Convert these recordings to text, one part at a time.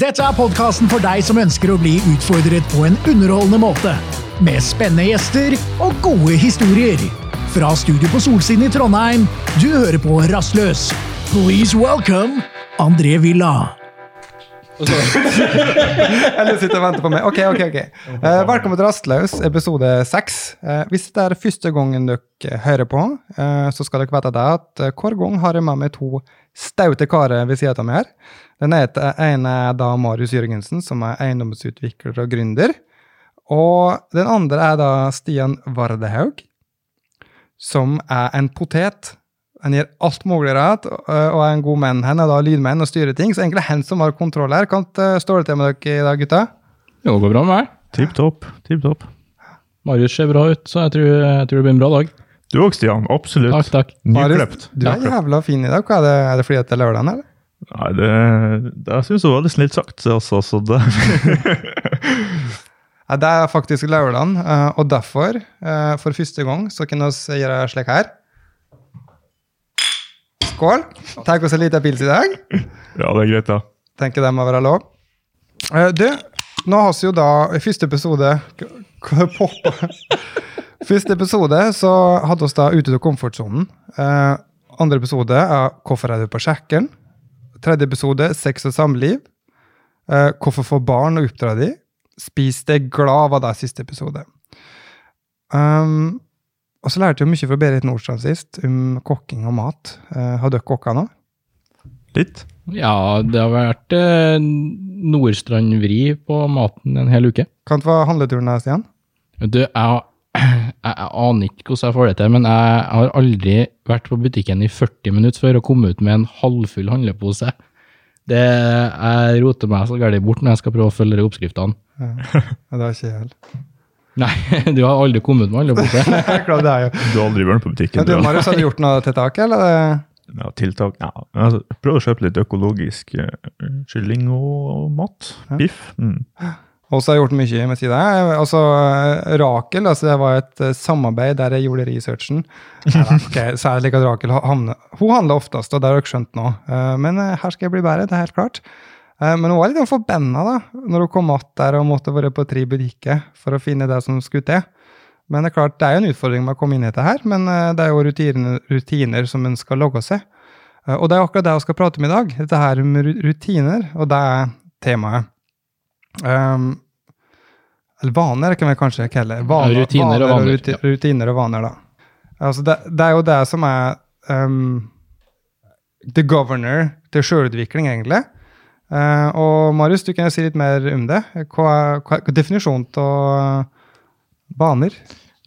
Dette er podkasten for deg som ønsker å bli utfordret på en underholdende måte. Med spennende gjester og gode historier. Fra studio på Solsiden i Trondheim, du hører på Rastløs. Please welcome André Villa. Eller sitter og venter på meg. Ok, ok, ok. Eh, velkommen til Rastløs, episode seks. Eh, hvis det er første gangen dere hører på, eh, så skal dere vite det at eh, hver gang har jeg med meg to staute karer ved siden av meg her. Den ene er da Marius Jørgensen, som er eiendomsutvikler og gründer. Og den andre er da Stian Vardehaug, som er en potet. Han gjør alt mulig rart og er en god menn. Han er da lydmenn og styrer ting, så egentlig han som har kontroll her. Kan det stå det til med dere i dag, gutta? Jo, det går bra med meg. Tipp topp. Tipp topp. Marius ser bra ut, så jeg tror, jeg tror det blir en bra dag. Du òg, Stian. Absolutt. Takk, takk. Nyklept. Du er jævla fin i dag. Hva er det, er det fordi det er lørdag, eller? Nei, det, det syns jeg var litt snilt sagt. Altså, så det Ja, det er faktisk lørdag, og derfor, eh, for første gang, så kan vi gjøre slik her. Skål. Tar oss en liten pils i dag. Ja, det er greit, da. Tenker det må være lov. Eh, Du, nå har vi jo da i første episode Hva poppa? Første episode så hadde vi da ute av komfortsonen. Eh, andre episode er Hvorfor er du på sjekken? Tredje episode Sex og samliv. Eh, hvorfor få barn og oppdra de? Spis deg glad var det siste episode. Um, og så lærte jeg mye fra Berit Nordstrand sist, om kokking og mat. Eh, har dere kokka nå? Litt. Ja, det har vært eh, Nordstrand-vri på maten en hel uke. Kan det være handleturen deres Stian? Du, jeg, jeg, jeg aner ikke hvordan jeg får det til, men jeg har aldri vært på butikken i 40 minutter før og kommet ut med en halvfull handlepose. Det, jeg roter meg så galt bort når jeg skal prøve å følge de oppskriftene. Ja, det har ikke jeg heller. Nei, du har aldri kommet med handlepose. Det er jo. Du har aldri vært på butikken. Men du, Marius, har du gjort noe tiltak, eller? ja, tiltak ja. altså, Prøv å kjøpe litt økologisk eh, kylling og mat. Ja. Biff. Mm. Og så har jeg gjort mye med sida. Altså, Rakel, altså det var et eh, samarbeid der jeg gjorde researchen. Nei, da, ok, så er det like at Rakel Hun handler oftest, og det har dere skjønt nå. Eh, Men eh, her skal jeg bli bedre, det er helt klart. Eh, Men hun var litt forbanna da, når hun kom att der og måtte være på tre butikker for å finne det som skulle til. Men det er klart, det er jo en utfordring med å komme inn i dette her, men eh, det er jo rutiner, rutiner som en skal logge seg. Eh, Og det er akkurat det jeg skal prate om i dag. Dette her med rutiner, og det er temaet. Um, eller vaner, kan vi kanskje kalle det. Vaner, rutiner, rutiner og vaner, ruti- ja. Rutiner og vaner, da. Altså det, det er jo det som er um, the governor til sjølutvikling, egentlig. Uh, og Marius, du kan jo si litt mer om det. Hva er, hva er definisjonen av vaner?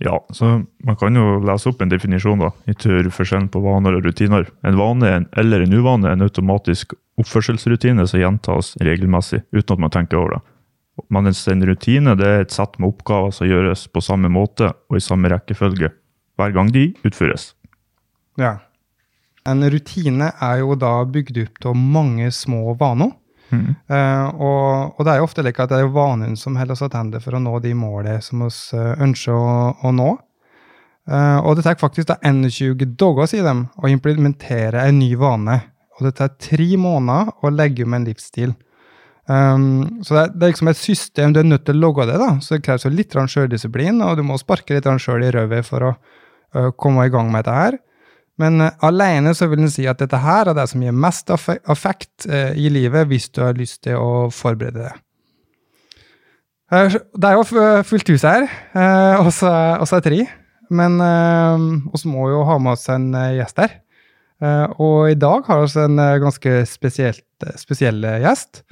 Ja, så man kan jo lese opp en definisjon da, i tur forskjellen på vaner og rutiner. En vane en- eller en uvane er en automatisk oppførselsrutine som gjentas regelmessig, uten at man tenker over det. Mens en rutine det er et sett med oppgaver som gjøres på samme måte og i samme rekkefølge, hver gang de utføres. Ja. En rutine er jo da bygd opp av mange små vaner. Mm. Eh, og, og det er jo ofte like at det er vanen som holder oss tilbake for å nå de målene som vi eh, ønsker å, å nå. Eh, og det tar faktisk da 21 dager, sier de, å implementere en ny vane. Og det tar tre måneder å legge om en livsstil. Um, så det er, det er liksom et system, du er nødt til å logge det, da. Så det kreves jo litt sjøldisiplin, og du må sparke litt sjøl i røvet for å uh, komme i gang med dette her. Men uh, alene så vil en si at dette her er det som gir mest effekt eh, i livet, hvis du har lyst til å forberede det. Det er jo fullt hus her, uh, og så er tre. Men vi må jo ha med oss en gjest her. Og i dag har vi en ganske spesielt, spesiell gjest.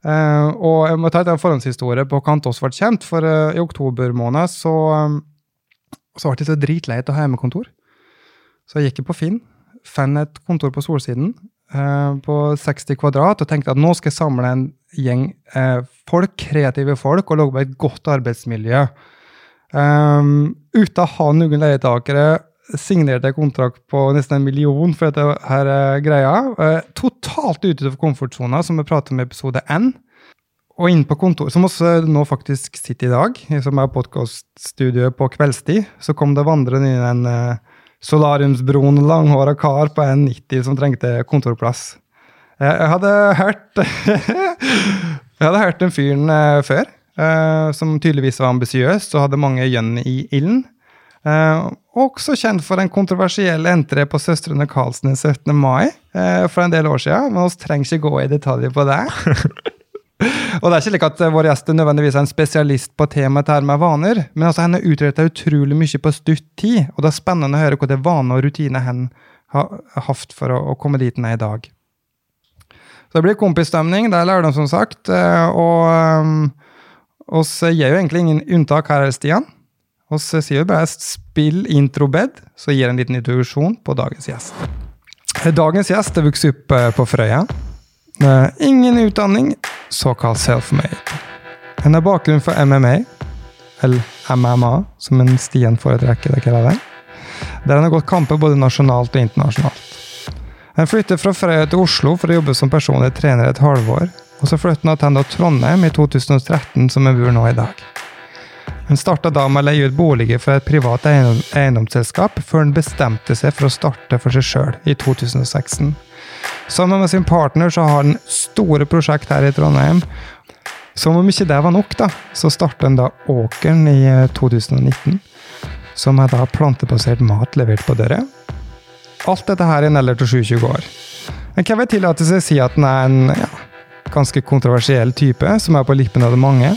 Eh, og jeg må ta en forhåndshistorie på hva oss ble kjent, for uh, i oktober måned så, um, så ble det så dritleit å ha hjemmekontor. Så jeg gikk på Finn, fant et kontor på Solsiden uh, på 60 kvadrat og tenkte at nå skal jeg samle en gjeng folk, kreative folk, og lage på et godt arbeidsmiljø. Um, uten å ha noen leietakere signerte jeg kontrakt på nesten en million for dette her eh, greia. Eh, totalt ute av komfortsona, som vi pratet om i episode N. Og inn på kontor, som også nå faktisk sitter i dag, som er podkaststudioet på kveldstid, så kom det vandrende inn en uh, solariumsbroen, langhåra kar på 1,90 som trengte kontorplass. Jeg jeg hadde hørt Jeg hadde hørt den fyren eh, før, eh, som tydeligvis var ambisiøs og hadde mange gjønn i ilden. Eh, også kjent for en kontroversiell entré på Søstrene Karlsen den 17. mai eh, for en del år siden, men vi trenger ikke gå i detaljer på det. og det er ikke slik at eh, vår gjest nødvendigvis er en spesialist på temaet her med vaner, men altså henne utretter utrolig mye på stutt tid, og det er spennende å høre hvilke vaner og rutiner hen har hatt for å, å komme dit den er i dag. Så det blir kompisstemning, det er lærdom, som sagt. eh, Og um, oss gir jo egentlig ingen unntak her, Stian. Oss sier vi bare 'spill introbed', så gir jeg en liten introduksjon på dagens gjest. Dagens gjest er vokst opp eh, på Frøya. med Ingen utdanning, såkalt self-made. Han har bakgrunn for MMA, eller MMA, som en Stian foretrekker å kalle det. Der han har gått kamper både nasjonalt og internasjonalt. Han flyttet fra Frøya til Oslo for å jobbe som personlig trener et halvår, og så flyttet han tilbake til Trondheim i 2013, som han bor nå i dag. Han starta da med å leie ut boliger for et privat eiendomsselskap, før han bestemte seg for å starte for seg sjøl i 2016. Sammen med sin partner så har han store prosjekt her i Trondheim. Som om ikke det var nok, da, så starta han da Åkeren i eh, 2019. Som er da plantebasert mat levert på døra. Alt dette her i en alder til 27 år. Men kan vil tillate seg å si at han er en ja, ganske kontroversiell type, som er på lippen av det mange.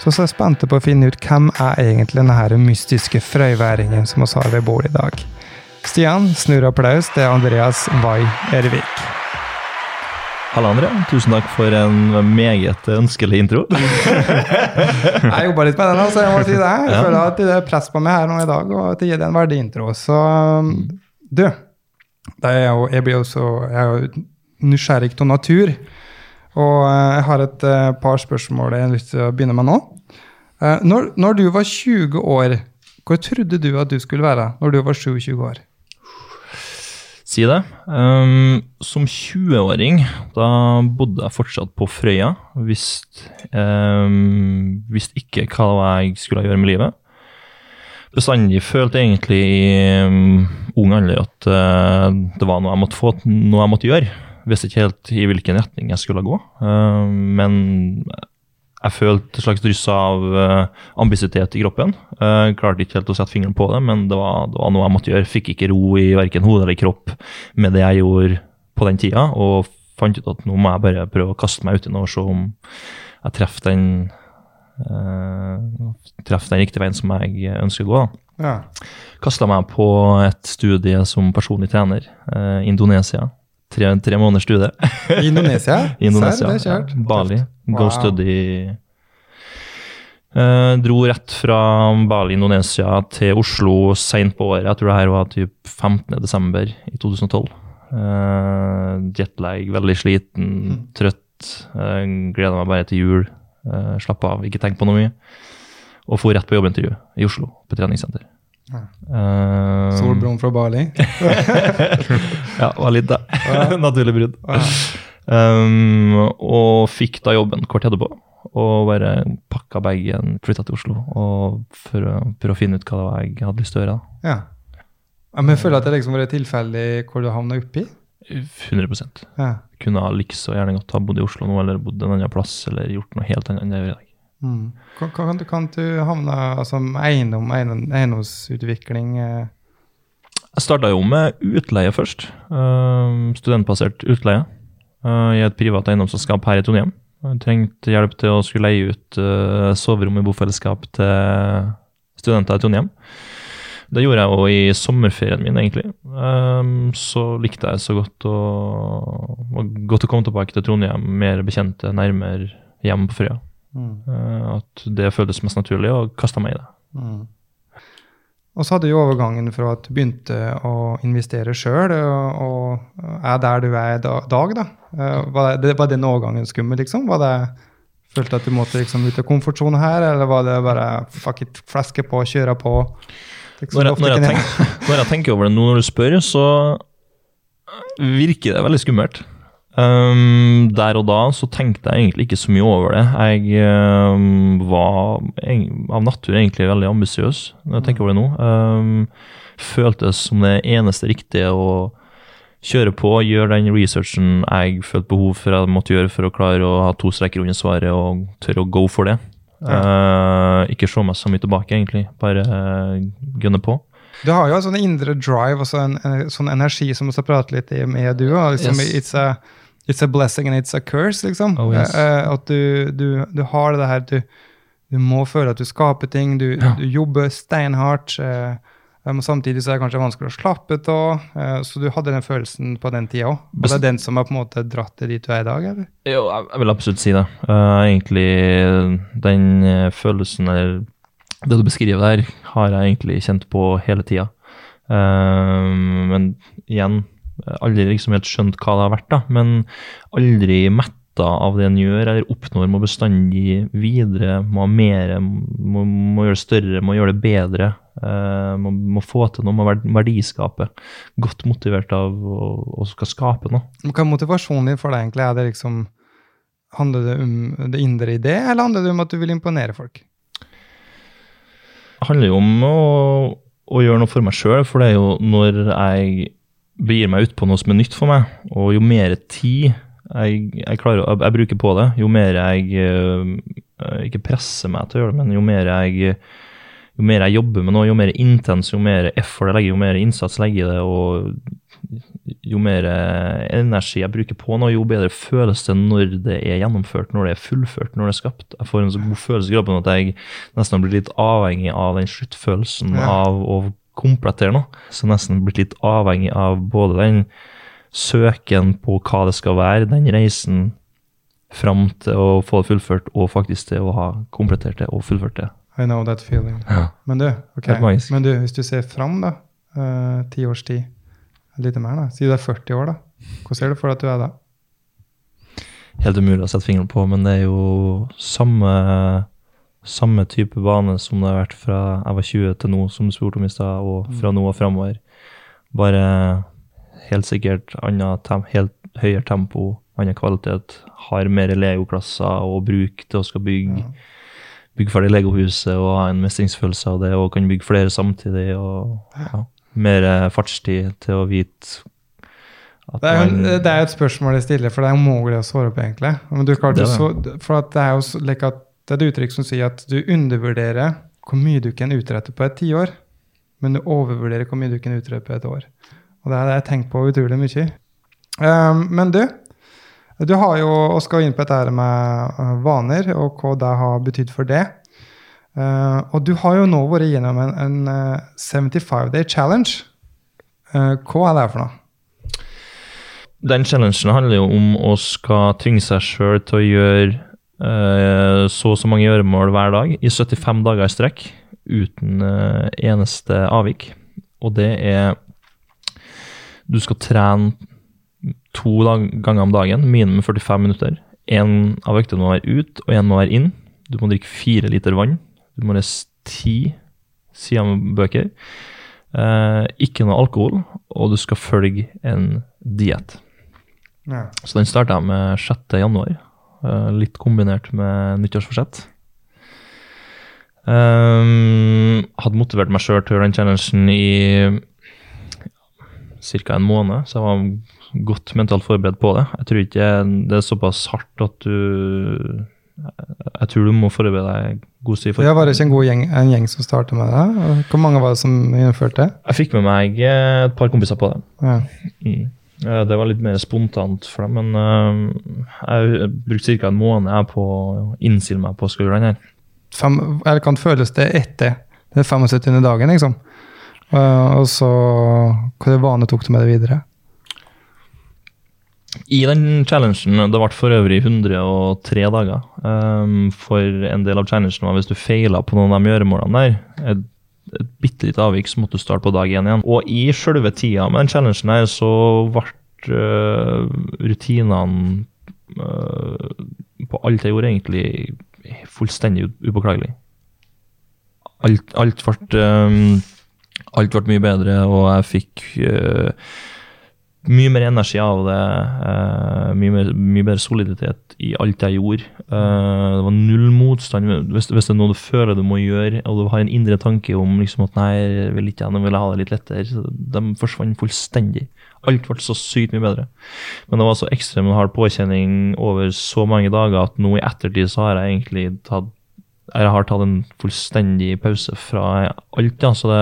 Så så er jeg spent på å finne ut hvem er egentlig denne her mystiske frøyværingen som vi har ved bordet i dag. Stian, snurr applaus til Andreas Wai Ervik. Halla, André. Tusen takk for en meget ønskelig intro. Jeg jobba litt med den, altså, jeg må si det. Jeg føler at det er press på meg her nå i dag, og at det gir det en verdig intro. Så um, du, det er jo, jeg blir jo så jeg er jo nysgjerrig av natur. Og eh, jeg har et eh, par spørsmål jeg har lyst til å begynne med nå. Eh, Når, når du var 20 år, hvor trodde du at du skulle være når du var 27 år? Si det. Um, som 20-åring, da bodde jeg fortsatt på Frøya. Visste um, visst ikke hva jeg skulle gjøre med livet. Bestandig følte jeg egentlig i um, ung alder at uh, det var noe jeg måtte få, noe jeg måtte gjøre. Visste ikke helt i hvilken retning jeg skulle gå. Um, men jeg følte et slags dryss av uh, ambisitet i kroppen. Uh, klarte ikke helt å sette fingeren på det, men det var, det var noe jeg måtte gjøre. Fikk ikke ro i verken hode eller kropp med det jeg gjorde på den tida, og fant ut at nå må jeg bare prøve å kaste meg uti noe og se om jeg treffer den, uh, treffer den riktige veien som jeg ønsker å gå. da. Ja. Kasta meg på et studie som personlig trener. Uh, Indonesia. Tre, tre måneders studie. I Indonesia? Indonesia. Sær, det er kjært. Bali. Wow. Go study. Uh, dro rett fra Bali, Indonesia til Oslo seint på året. Jeg tror det her var typ 15. desember i 2012. Uh, jetlag, veldig sliten, trøtt. Uh, Gleda meg bare til jul. Uh, Slapp av, ikke tenk på noe mye. Og for rett på jobbintervju i Oslo, på treningssenter. Ja. Eh, Solbrun fra Bali. ja, var litt det. Naturlig brudd. Um, og fikk da jobben kort etterpå. Og bare pakka bagen, flytta til Oslo og for prøve å finne ut hva det var jeg hadde lyst til å gjøre. Ja. ja men jeg føler at det liksom var tilfeldig hvor du havna oppi. 100% Ja. Kunne like liksom gjerne godt ha bodd i Oslo nå, eller bodd en annen plass, eller gjort noe helt annet enn det jeg gjør i dag. Mm. Kan, kan, kan du havne altså, eiendom, eiendomsutvikling eh, Jeg starta jo med utleie først. Uh, studentbasert utleie uh, i et privat eiendomsselskap her i Trondheim. Jeg trengte hjelp til å skulle leie ut uh, soverom i bofellesskap til studenter i Trondheim. Det gjorde jeg jo i sommerferien min, egentlig. Um, så likte jeg så godt å, godt å komme tilbake til Trondheim, mer bekjente, nærmere hjem på Frøya. Mm. Uh, at det føles mest naturlig, og kasta meg i det. Mm. Og så hadde du overgangen fra at du begynte å investere sjøl, og, og er der du er i dag. da. Eh, Var, det, var den overgangen skummel, liksom? Var det, Følte at du måtte liksom ut av komfortsonen her, eller var det bare fuck it, flaske på, kjøre på? Liksom, Når jeg, når, jeg tenker, når jeg tenker over det nå når du spør, så virker det veldig skummelt. Um, der og da så tenkte jeg egentlig ikke så mye over det. Jeg um, var en, av natur egentlig veldig ambisiøs når jeg tenker over det nå. Um, føltes som det eneste riktige å kjøre på, gjøre den researchen jeg følte behov for jeg måtte gjøre for å klare å ha to streker under svaret og tørre å go for det. Eh, ikke se meg så mye tilbake, egentlig. Bare uh, gunne på. Du har jo en sånn indre drive og så en, en sånn energi som vi skal prate litt i- med du. Liksom, Yes. it's, a, it's a blessing and it's a curse, liksom. Oh, yes. Eh, at du, du, du har det her du, du må føle at du skaper ting, du, Ja. du jobber steinhardt. eh, men samtidig så er det kanskje vanskelig å slappe av. så du hadde den følelsen på den tida òg. Og det er den som har på en måte dratt deg dit du er i dag? eller? Jo, jeg vil absolutt si det. Uh, egentlig den følelsen, eller det du beskriver der, har jeg egentlig kjent på hele tida. Uh, men igjen, aldri liksom helt skjønt hva det har vært, da. Men aldri metta av det en gjør eller oppnår, må bestandig videre, må ha mer, må, må gjøre det større, må gjøre det bedre. Uh, må, må få til noe, må verdiskape. Godt motivert av å, å skal skape noe. Hva er motivasjonen din for deg egentlig? Er det liksom, handler det om det indre i det, eller handler det om at du vil imponere folk? Det handler jo om å, å gjøre noe for meg sjøl, for det er jo når jeg begir meg ut på noe som er nytt for meg, og jo mer tid jeg, jeg, klarer, jeg, bruker på det, jo mer jeg eh, ikke presser meg til å gjøre det, men jo mer jeg jo mer jeg jobber med noe, jo mer intens, jo mer effort jeg legger, jo mer innsats jeg legger i det, og jo mer eh, energi jeg bruker på noe, jo bedre føles det når det er gjennomført, når det er fullført, når det er skapt. Jeg får en så god følelse i kroppen at jeg nesten blir litt avhengig av den sluttfølelsen Ja. av å komplettere noe. Så nesten blitt litt avhengig av både den søken på hva det skal være, den reisen fram til å få det fullført, og faktisk til å ha komplettert det og fullført det. I know that feeling. Ja. Men du, okay. Men du, hvis du ser fram, da, eh, ti års tid, litt mer, da, si du er 40 år, da. Hvordan ser du for deg at du er da? Helt umulig å sette fingeren på, men det er jo samme, samme type bane som det har vært fra jeg var 20 til nå, som du spurte om i stad, og fra nå og framover. Bare helt sikkert annet tem helt høyere tempo, annen kvalitet, har mer legoklasser å bruke til å skal bygge, bygge ferdig legohuset og ha en mestringsfølelse av det, og kan bygge flere samtidig, og ja, mer fartstid til å vite at Det er, jo, det er et spørsmål jeg stiller, for det er umulig å svare på, egentlig. Men du klarte Det så, for at det er jo like at det er et uttrykk som sier at du undervurderer hvor mye du kan utrette på et tiår, men du overvurderer hvor mye du kan utrette på et år. Og det er det jeg tenker på utrolig mye. Um, men du, du har jo, og skal inn på dette med uh, vaner, og hva det har betydd for det. Uh, og du har jo nå vært gjennom en, en uh, 75 day challenge. Uh, hva er det for noe? Den challengen handler jo om å skal tvinge seg sjøl til å gjøre eh, så og så mange gjøremål hver dag i 75 dager i strekk uten eh, eneste avvik. Og det er Du skal trene to ganger om dagen, minimum 45 minutter. Én av øktene må være ut, og én må være inn. Du må drikke fire liter vann. Du må lese ti sider med bøker. Eh, ikke noe alkohol, og du skal følge en diett. Ja. Så den starta jeg med 6. januar, eh, litt kombinert med nyttårsforsett. Um, hadde motivert meg sjøl til å gjøre den challengen i ca. en måned, så jeg var godt mentalt forberedt på det. Jeg tror ikke det er såpass hardt at du Jeg tror du må forberede deg god tid for Ja, Var det ikke en god gjeng, en gjeng som startet med det? Hvor mange var det som gjennomførte det? Jeg fikk med meg eh, et par kompiser på det. Ja. Mm. Eh, Det var litt mer spontant for dem, men eh, jeg brukte ca. en måned på å innstille meg på å skulle gjøre den her. Fem, eller kan føles det etter den 75. dagen, liksom? Uh, og så Hva vane tok du med det videre? I den challengen, det ble for øvrig 103 dager. Um, for en del av challengen var hvis du feila på noen av de gjøremålene der, et, bitte lite avvik, så måtte du starte på dag én igjen. Og i selve tida med den challengen her, så ble uh, rutinene uh, på alt jeg gjorde, egentlig fullstendig upåklagelig. Alt, alt ble um, Alt ble mye bedre, og jeg fikk øh, mye mer energi av det. Uh, mye, mer, mye bedre soliditet i alt jeg gjorde. Uh, det var null motstand. Hvis, hvis det er noe du føler du må gjøre, og du har en indre tanke om liksom at nei, jeg vil ikke jeg vil ha det litt lettere, så de forsvant fullstendig. Alt ble så sykt mye bedre. Men det var så ekstremt hard påkjenning over så mange dager at nå i ettertid så har jeg egentlig tatt jeg har tatt en fullstendig pause fra alt, ja. Så det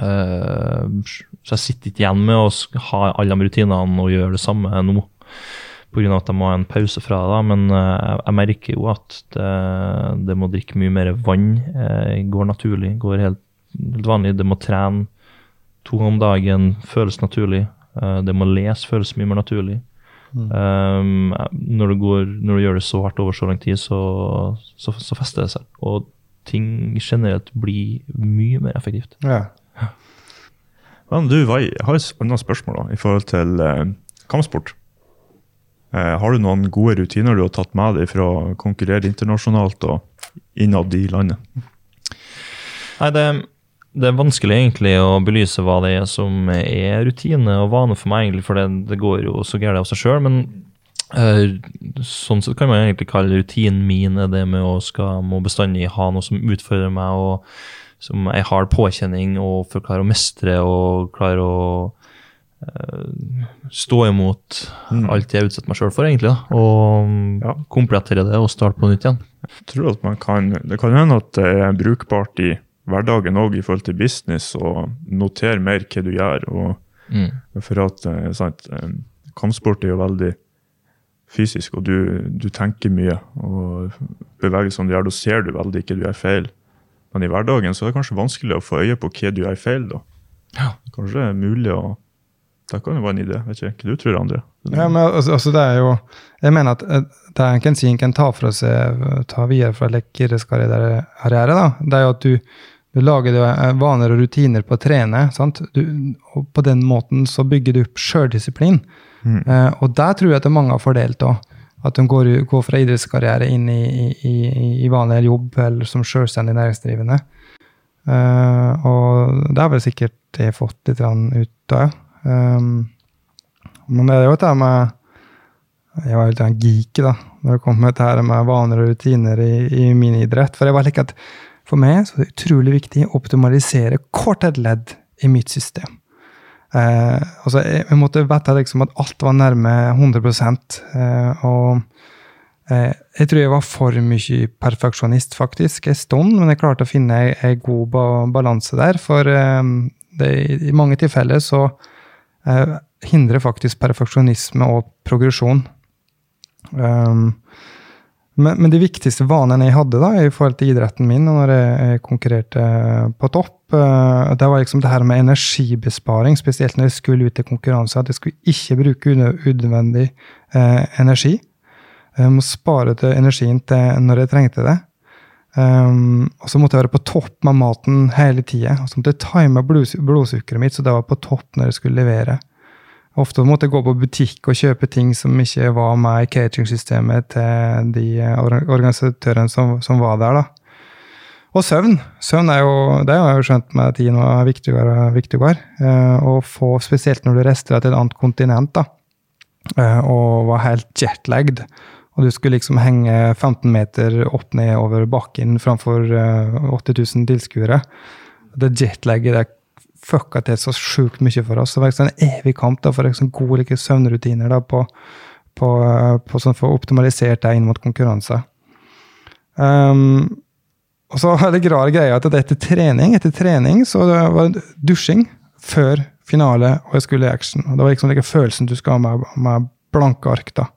eh, Så jeg sitter ikke igjen med å ha alle de rutinene og gjøre det samme nå. Pga. at jeg må ha en pause fra det. Men eh, jeg, merker jo at det, det må drikke mye mer vann. Jeg går naturlig. Går helt, helt vanlig. Det må trene to ganger om dagen. Føles naturlig. Eh, det må lese føles mye mer naturlig. Um, når, du går, når du gjør det så hardt over så lang tid, så, så, så fester det seg. Og ting generelt blir mye mer effektivt. Ja. Men du, Vai, jeg har et annet spørsmål da, i forhold til eh, kampsport. Eh, har du noen gode rutiner du har tatt med deg for å konkurrere internasjonalt og innad i landet? Nei, det, det er vanskelig egentlig å belyse hva det er som er rutine og vane for meg, egentlig, for det, det går jo så gærent av seg sjøl. Men eh, sånn sett kan man egentlig kalle rutinen min er det med å skal, må bestandig ha noe som utfordrer meg, og som jeg har påkjenning, og for å klare å mestre og klare å eh, stå imot alt jeg utsetter meg sjøl for, egentlig. da, Og Ja. komplettere det og starte på nytt igjen. Jeg tror at man kan, Det kan hende at det er brukbart i hverdagen òg i forhold til business, å notere mer hva du gjør. og Mm. For at eh, sant, eh, kampsport er jo veldig fysisk, og du, du tenker mye. Og bevegelsene du gjør, da ser du veldig ikke du gjør feil. Men i hverdagen så er det kanskje vanskelig å få øye på hva du gjør feil. da. Ja. Kanskje det er mulig å Det kan jo være en idé. vet ikke hva du tror, André? Ja, men altså, altså det er jo Jeg mener at eh, det en kan si en kan ta fra seg ta videre fra lekkereskarriere, da, det er jo at du, du lager deg eh, vaner og rutiner på å trene. sant? Du, og på den måten så bygger du opp sjøldisiplin. Mm. Eh, og der tror jeg at det er mange har fordelt òg. At de går, går fra idrettskarriere inn i, i, i, vanlig jobb eller som selvstendig næringsdrivende. Uh, og det har vel sikkert jeg fått litt ut av. Um, men det er jo dette med Jeg var jo litt geek da, når det kom med dette med vaner og rutiner i, i min idrett. For jeg var like at for meg så er det utrolig viktig å optimalisere kortet et ledd i mitt system. Eh, altså jeg, måtte vite liksom at alt var nærme 100 eh, og eh, jeg tror jeg var for mye perfeksjonist, faktisk, en stund, men jeg klarte å finne en, en god ba balanse der. For eh, det, i mange tilfeller så eh, hindrer faktisk perfeksjonisme og progresjon. Um, men, men de viktigste vanene jeg hadde da, i forhold til idretten min, og når jeg, konkurrerte på topp, eh, det var liksom det her med energibesparing, spesielt når jeg skulle ut i konkurranse, at jeg skulle ikke bruke unø- unødvendig eh, energi. Jeg må spare til energien til når jeg trengte det. Um, og så måtte jeg være på topp med maten hele tida. Og så måtte jeg time blod, blodsukkeret mitt så det var på topp når jeg skulle levere. Ofte måtte jeg gå på butikk og kjøpe ting som ikke var med i cateringsystemet til de organisatørene som, som var der. da. Og søvn. Søvn er jo, det har jeg jo skjønt med tiden var viktigere og viktigere. Eh, få, spesielt når du reiser til et annet kontinent da, eh, og var helt jetlagd. Og du skulle liksom henge 15 meter opp ned over bakken framfor eh, 8000 tilskuere. Det jetlagget det fucka til så sjukt mye for oss. Det var liksom en evig kamp da, for liksom gode like, søvnrutiner da, på, på, eh, på sånn for å optimalisere det inn mot konkurranse. Um, og så var det rar greie at etter trening etter trening så det var det dusjing før finale, og jeg skulle i action. Og det var liksom like følelsen du skal ha med, med blanke ark. da.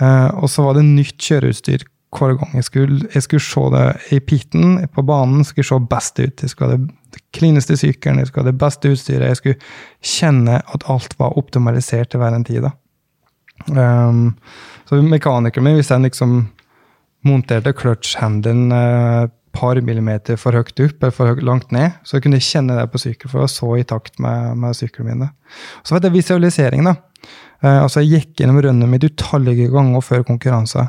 Uh, og så var det nytt kjøreutstyr hver gang. Jeg skulle, jeg skulle se det i piten, på banen, skulle se best ut. Jeg skulle ha det, det klineste sykkelen, jeg skulle ha det beste utstyret. Jeg skulle kjenne at alt var optimalisert til hver en tid. Um, så mekanikeren min, hvis jeg liksom monterte clutch-handelen et par millimeter for høyt opp eller for høyt, langt ned, så kunne jeg kjenne det på sykkelen, for var så i takt med, med sykkelen min. Så var det visualisering, da. Uh, altså Jeg gikk gjennom rønnet mitt utallige ganger før konkurranse.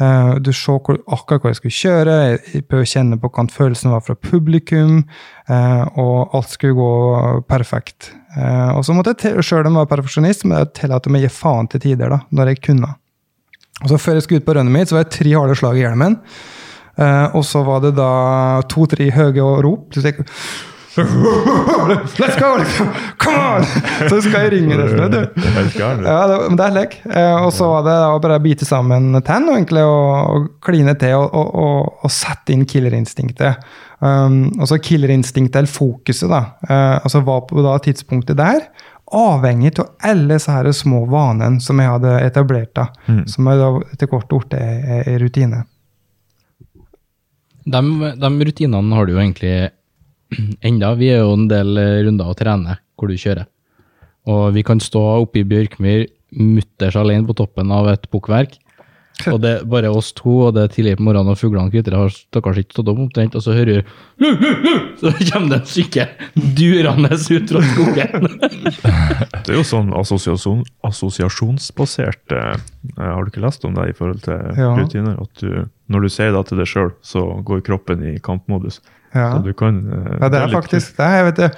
Eh, du så akkurat hvor jeg skulle kjøre, jeg prøvde å kjenne på hvordan følelsen var fra publikum, eh, og alt skulle gå perfekt. Eh, og så måtte jeg, sjøl om jeg var perfeksjonist, men jeg tillate meg å gi faen til tider, da, når jeg kunne. Og så Før jeg skulle ut på rønnet mitt, så var det tre harde slag i hjelmen. Og så var det da to-tre høye rop. Så jeg, Let's go! Liksom. Come on! Så skal jeg ringe gærent. Ja, det, men det er lek. Eh, og så var det da bare bite sammen tenn og egentlig og, og kline til og, og, og, og sette inn killerinstinktet. Um, og så killerinstinktet, eller fokuset, da, Uh, altså var på da tidspunktet der avhengig av alle disse her små vanene som jeg hadde etablert, da, som jeg da etter hvert blitt en rutine. De, de rutinene har du jo egentlig enda. Vi er jo en del eh, runder å trene hvor du kjører. Og vi kan stå oppe i Bjørkmyr mutters alene på toppen av et bukkverk. Og det er bare oss to, og det er tidlig på morgenen, og fuglene kvitrer, har stakkars ikke stått opp omtrent, og så hører du Så kommer det en syke durende ut fra skogen. Det er jo sånn assosiasjon, assosiasjonsbasert eh, Har du ikke lest om det i forhold til Ja. rutiner? At du, når du sier det til deg sjøl, så går kroppen i kampmodus. Ja. Så du kan uh, Ja, det er faktisk det. Jeg vet det.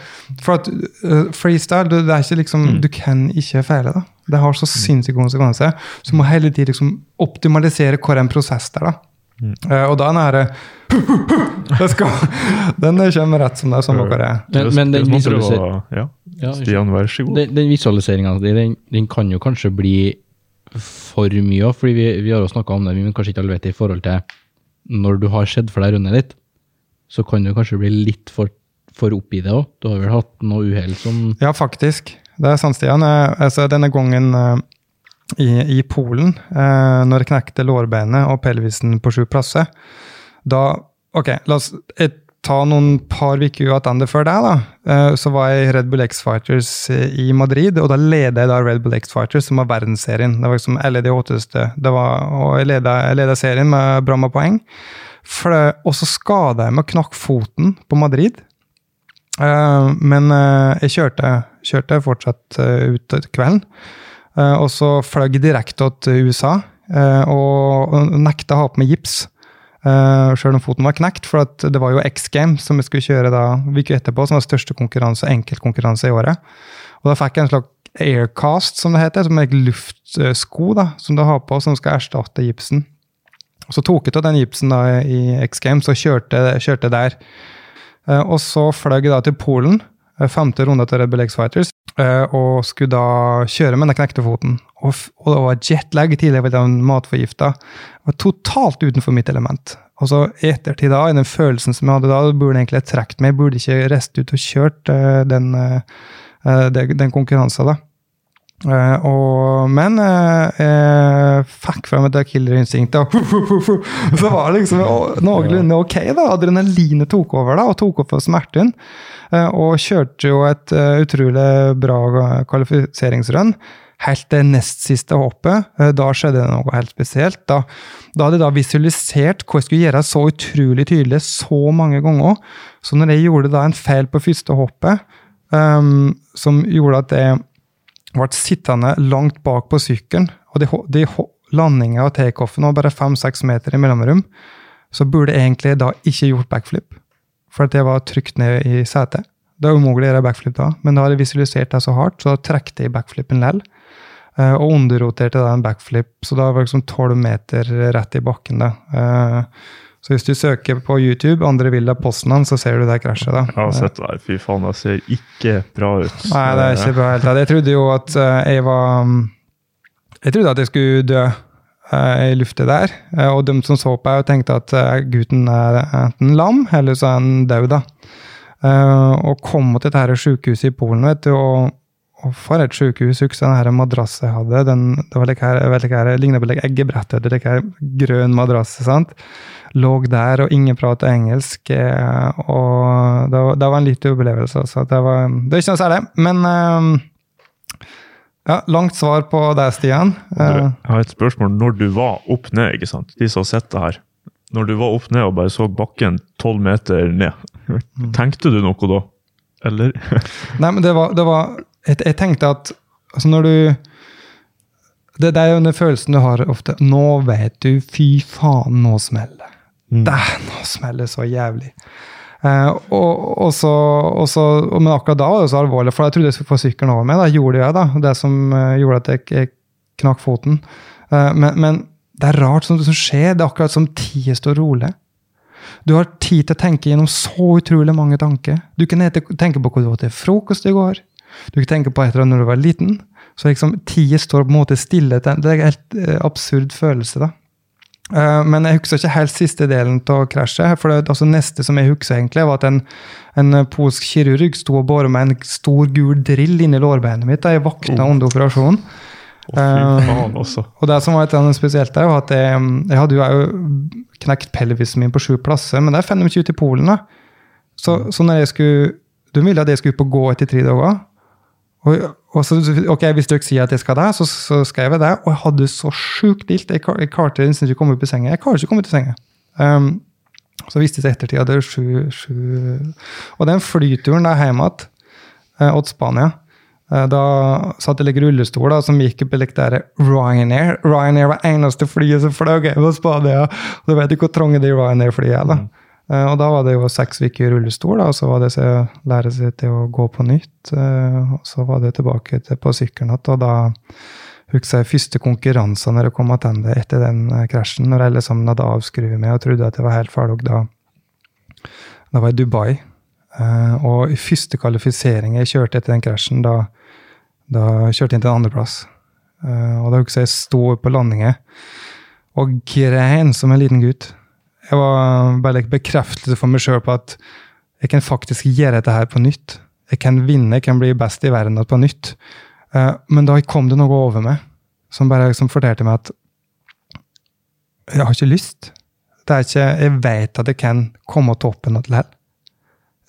For at uh, freestyle, det, det er ikke liksom Du kan ikke feile, da. Det har så sinnssyke konsekvenser. Så du må hele tiden liksom optimalisere hvor en prosess der. er, da. Uh, og da er det det skal, Den kommer rett som det er, som dere er. Men, men den, Det er visualiser Ja, Ja, Stian, vær så god. den, den visualiseringa di, den, den kan jo kanskje bli for mye òg, fordi vi, vi har jo snakka om det, men kanskje ikke alle vet det i forhold til når du har sett for deg rundet ditt, så kan du kanskje bli litt for, for oppi det òg. Du har vel hatt noe uhell som Ja, faktisk. Det er sant, Stian. Eh, Altså, denne gangen eh, i, i Polen, eh, når jeg knekte lårbeinet og pelvisen på sju plasser, da Ok, la oss ta noen par uker tilbake før det. da. Så var jeg i Red Bull X-Fighters eh, i Madrid, og da leda jeg da Red Bull X-Fighters, som var verdensserien. Det var liksom de hotteste. Det var, og jeg leda serien med bra med poeng. Og så skada jeg meg og knakk foten på Madrid. Uh, men uh, jeg kjørte, kjørte fortsatt uh, ut kvelden. Og så fløy direkte til USA og, og nekta å ha på meg gips. Uh, Sjøl om foten var knekt, for det var jo X Games som vi skulle kjøre da uka etterpå, som var største konkurranse, enkeltkonkurranse i året. Og da fikk jeg en slags aircast, som det heter, som er et luftsko da, som du har på, som skal erstatte gipsen. Så tok jeg av den gipsen da i X Games og kjørte, kjørte der. Eh, og så fløy jeg da til Polen, eh, femte runde til Rebel X-Fighters, eh, og skulle da kjøre med den knekte foten. Og, og det var jetlag tidligere tillegg til den matforgifta. Jeg var totalt utenfor mitt element. Og så i ettertid da, i den følelsen som jeg hadde da, burde jeg egentlig trukket meg, jeg burde ikke reist ut og kjørt den, den konkurransen da. Eh, og, men eh, jeg fikk frem et killerinstinktet, og så var det liksom å- noenlunde ok. da, Adrenalinet tok over da, og tok opp for smerten. Eh, og kjørte jo et eh, utrolig bra kvalifiseringsrun. Helt det nest siste hoppet, eh, da skjedde det noe helt spesielt. Da, da hadde jeg da visualisert hva jeg skulle gjøre så utrolig tydelig så mange ganger. Så når jeg gjorde da en feil på første hoppet, um, som gjorde at jeg ble sittende langt bak på sykkelen, og de, de landinga og takeoffen var bare fem-seks meter i mellomrom, så burde jeg egentlig da ikke gjort backflip. For at jeg var trygt ned i setet. Det er umulig å gjøre backflip da, men da hadde jeg visualisert det så hardt, så da trekte jeg backflipen lell. eh, Og underroterte da en backflip, så da var det liksom tolv meter rett i bakken. da. Så hvis du søker på YouTube, andre Villa Poznan, så ser du det krasjet. da. Jeg har sett det. Fy faen, det ser ikke bra ut. Nei, det er ikke bra helt. Jeg trodde jo at eh, jeg var mm, Jeg trodde at jeg skulle dø eh, i lufta der. Eh, og de som så på meg, tenkte at gutten er enten lam, eller så er han død, da. Og kom til dette sykehuset i Polen, vet du, og, for et sykehus. Husker den her madrassen jeg hadde. Den, det var like her, like her, lignet på like eggebrettet. du, Like her grønn madrass. sant? Lå der, og ingen pratet engelsk. eh, Og det var, det var en liten opplevelse. Så det var, det er ikke noe særlig. Men eh, ja, langt svar på deg, Stian. Eh, Jeg har et spørsmål. Når du var opp ned, ikke sant? de som har sett det her Når du var opp ned og bare så bakken tolv meter ned, tenkte du noe da? Eller? Nei, men det var, det var jeg, jeg tenkte at altså når du det, det er jo den følelsen du har ofte. Nå vet du, fy faen, nå smeller det. Mm. Det, nå smeller det så jævlig. Eh, og, og så, og så, men akkurat da var det så alvorlig, for jeg trodde jeg skulle få sykkelen over meg. Da gjorde jeg da, det som eh, gjorde at jeg, jeg knakk foten. Eh, men, men det er rart som, som skjer. Det er akkurat som tida står rolig. Du har tid til å tenke gjennom så utrolig mange tanker. Du kan tenke på hva du åt til frokost i går. Du kan tenke på et eller annet når du var liten. Så liksom, tida står på en måte stille. Det er en helt eh, absurd følelse, da. Eh, men jeg husker ikke helt siste delen av krasjet. for det, altså Neste som jeg husker, egentlig, var at en, en polsk kirurg sto og båret med en stor, gul drill inni lårbeinet mitt da jeg våkna under operasjonen. Oh, faen, altså. Og det som var litt spesielt, der, var at jeg, jeg hadde jo knekt pelvisen min på sju plasser, men det er 25 ut i Polen. da. Så, så når jeg skulle De ville at jeg skulle på gå etter tre dager. Og, og så, ok, Hvis dere sier at jeg skal det, så, så skrev jeg det. Og jeg hadde så sjukt ilt. Jeg, jeg klarte nesten ikke å komme opp i senga. Jeg klarer ikke å komme ut i senga. Um, så viste det seg ettertid at det er sju, sju Og den flyturen der hjem igjen eh, til Spania eh, Da satt jeg i rullestol da, som gikk opp i like der Ryanair. Ryanair var eneste flyet som fløy på Spania. Og du vet ikke hvor trange de Ryanair-flyene er. Eh, Og da var det jo seks uker i rullestol, og så var det å lære seg til å gå på nytt. eh, Og så var det tilbake til på sykkelen igjen, og da husker jeg første konkurranse når jeg kom tilbake etter den eh, krasjen. Når jeg liksom hadde avskrevet meg og trodde at jeg var helt ferdig. Da, da var jeg i Dubai. Og i første kvalifisering jeg kjørte etter den krasjen, da, da kjørte jeg inn til en andreplass. Og da husker jeg jeg sto på landinga og grein som en liten gutt. Jeg var bare like bekreftelse for meg sjøl på at jeg kan faktisk gjøre dette her på nytt. Jeg kan vinne, jeg kan bli best i verden på nytt. Eh, men da kom det noe over meg som bare liksom fortalte meg at jeg har ikke lyst. Det er ikke, jeg vet at jeg kan komme toppen her.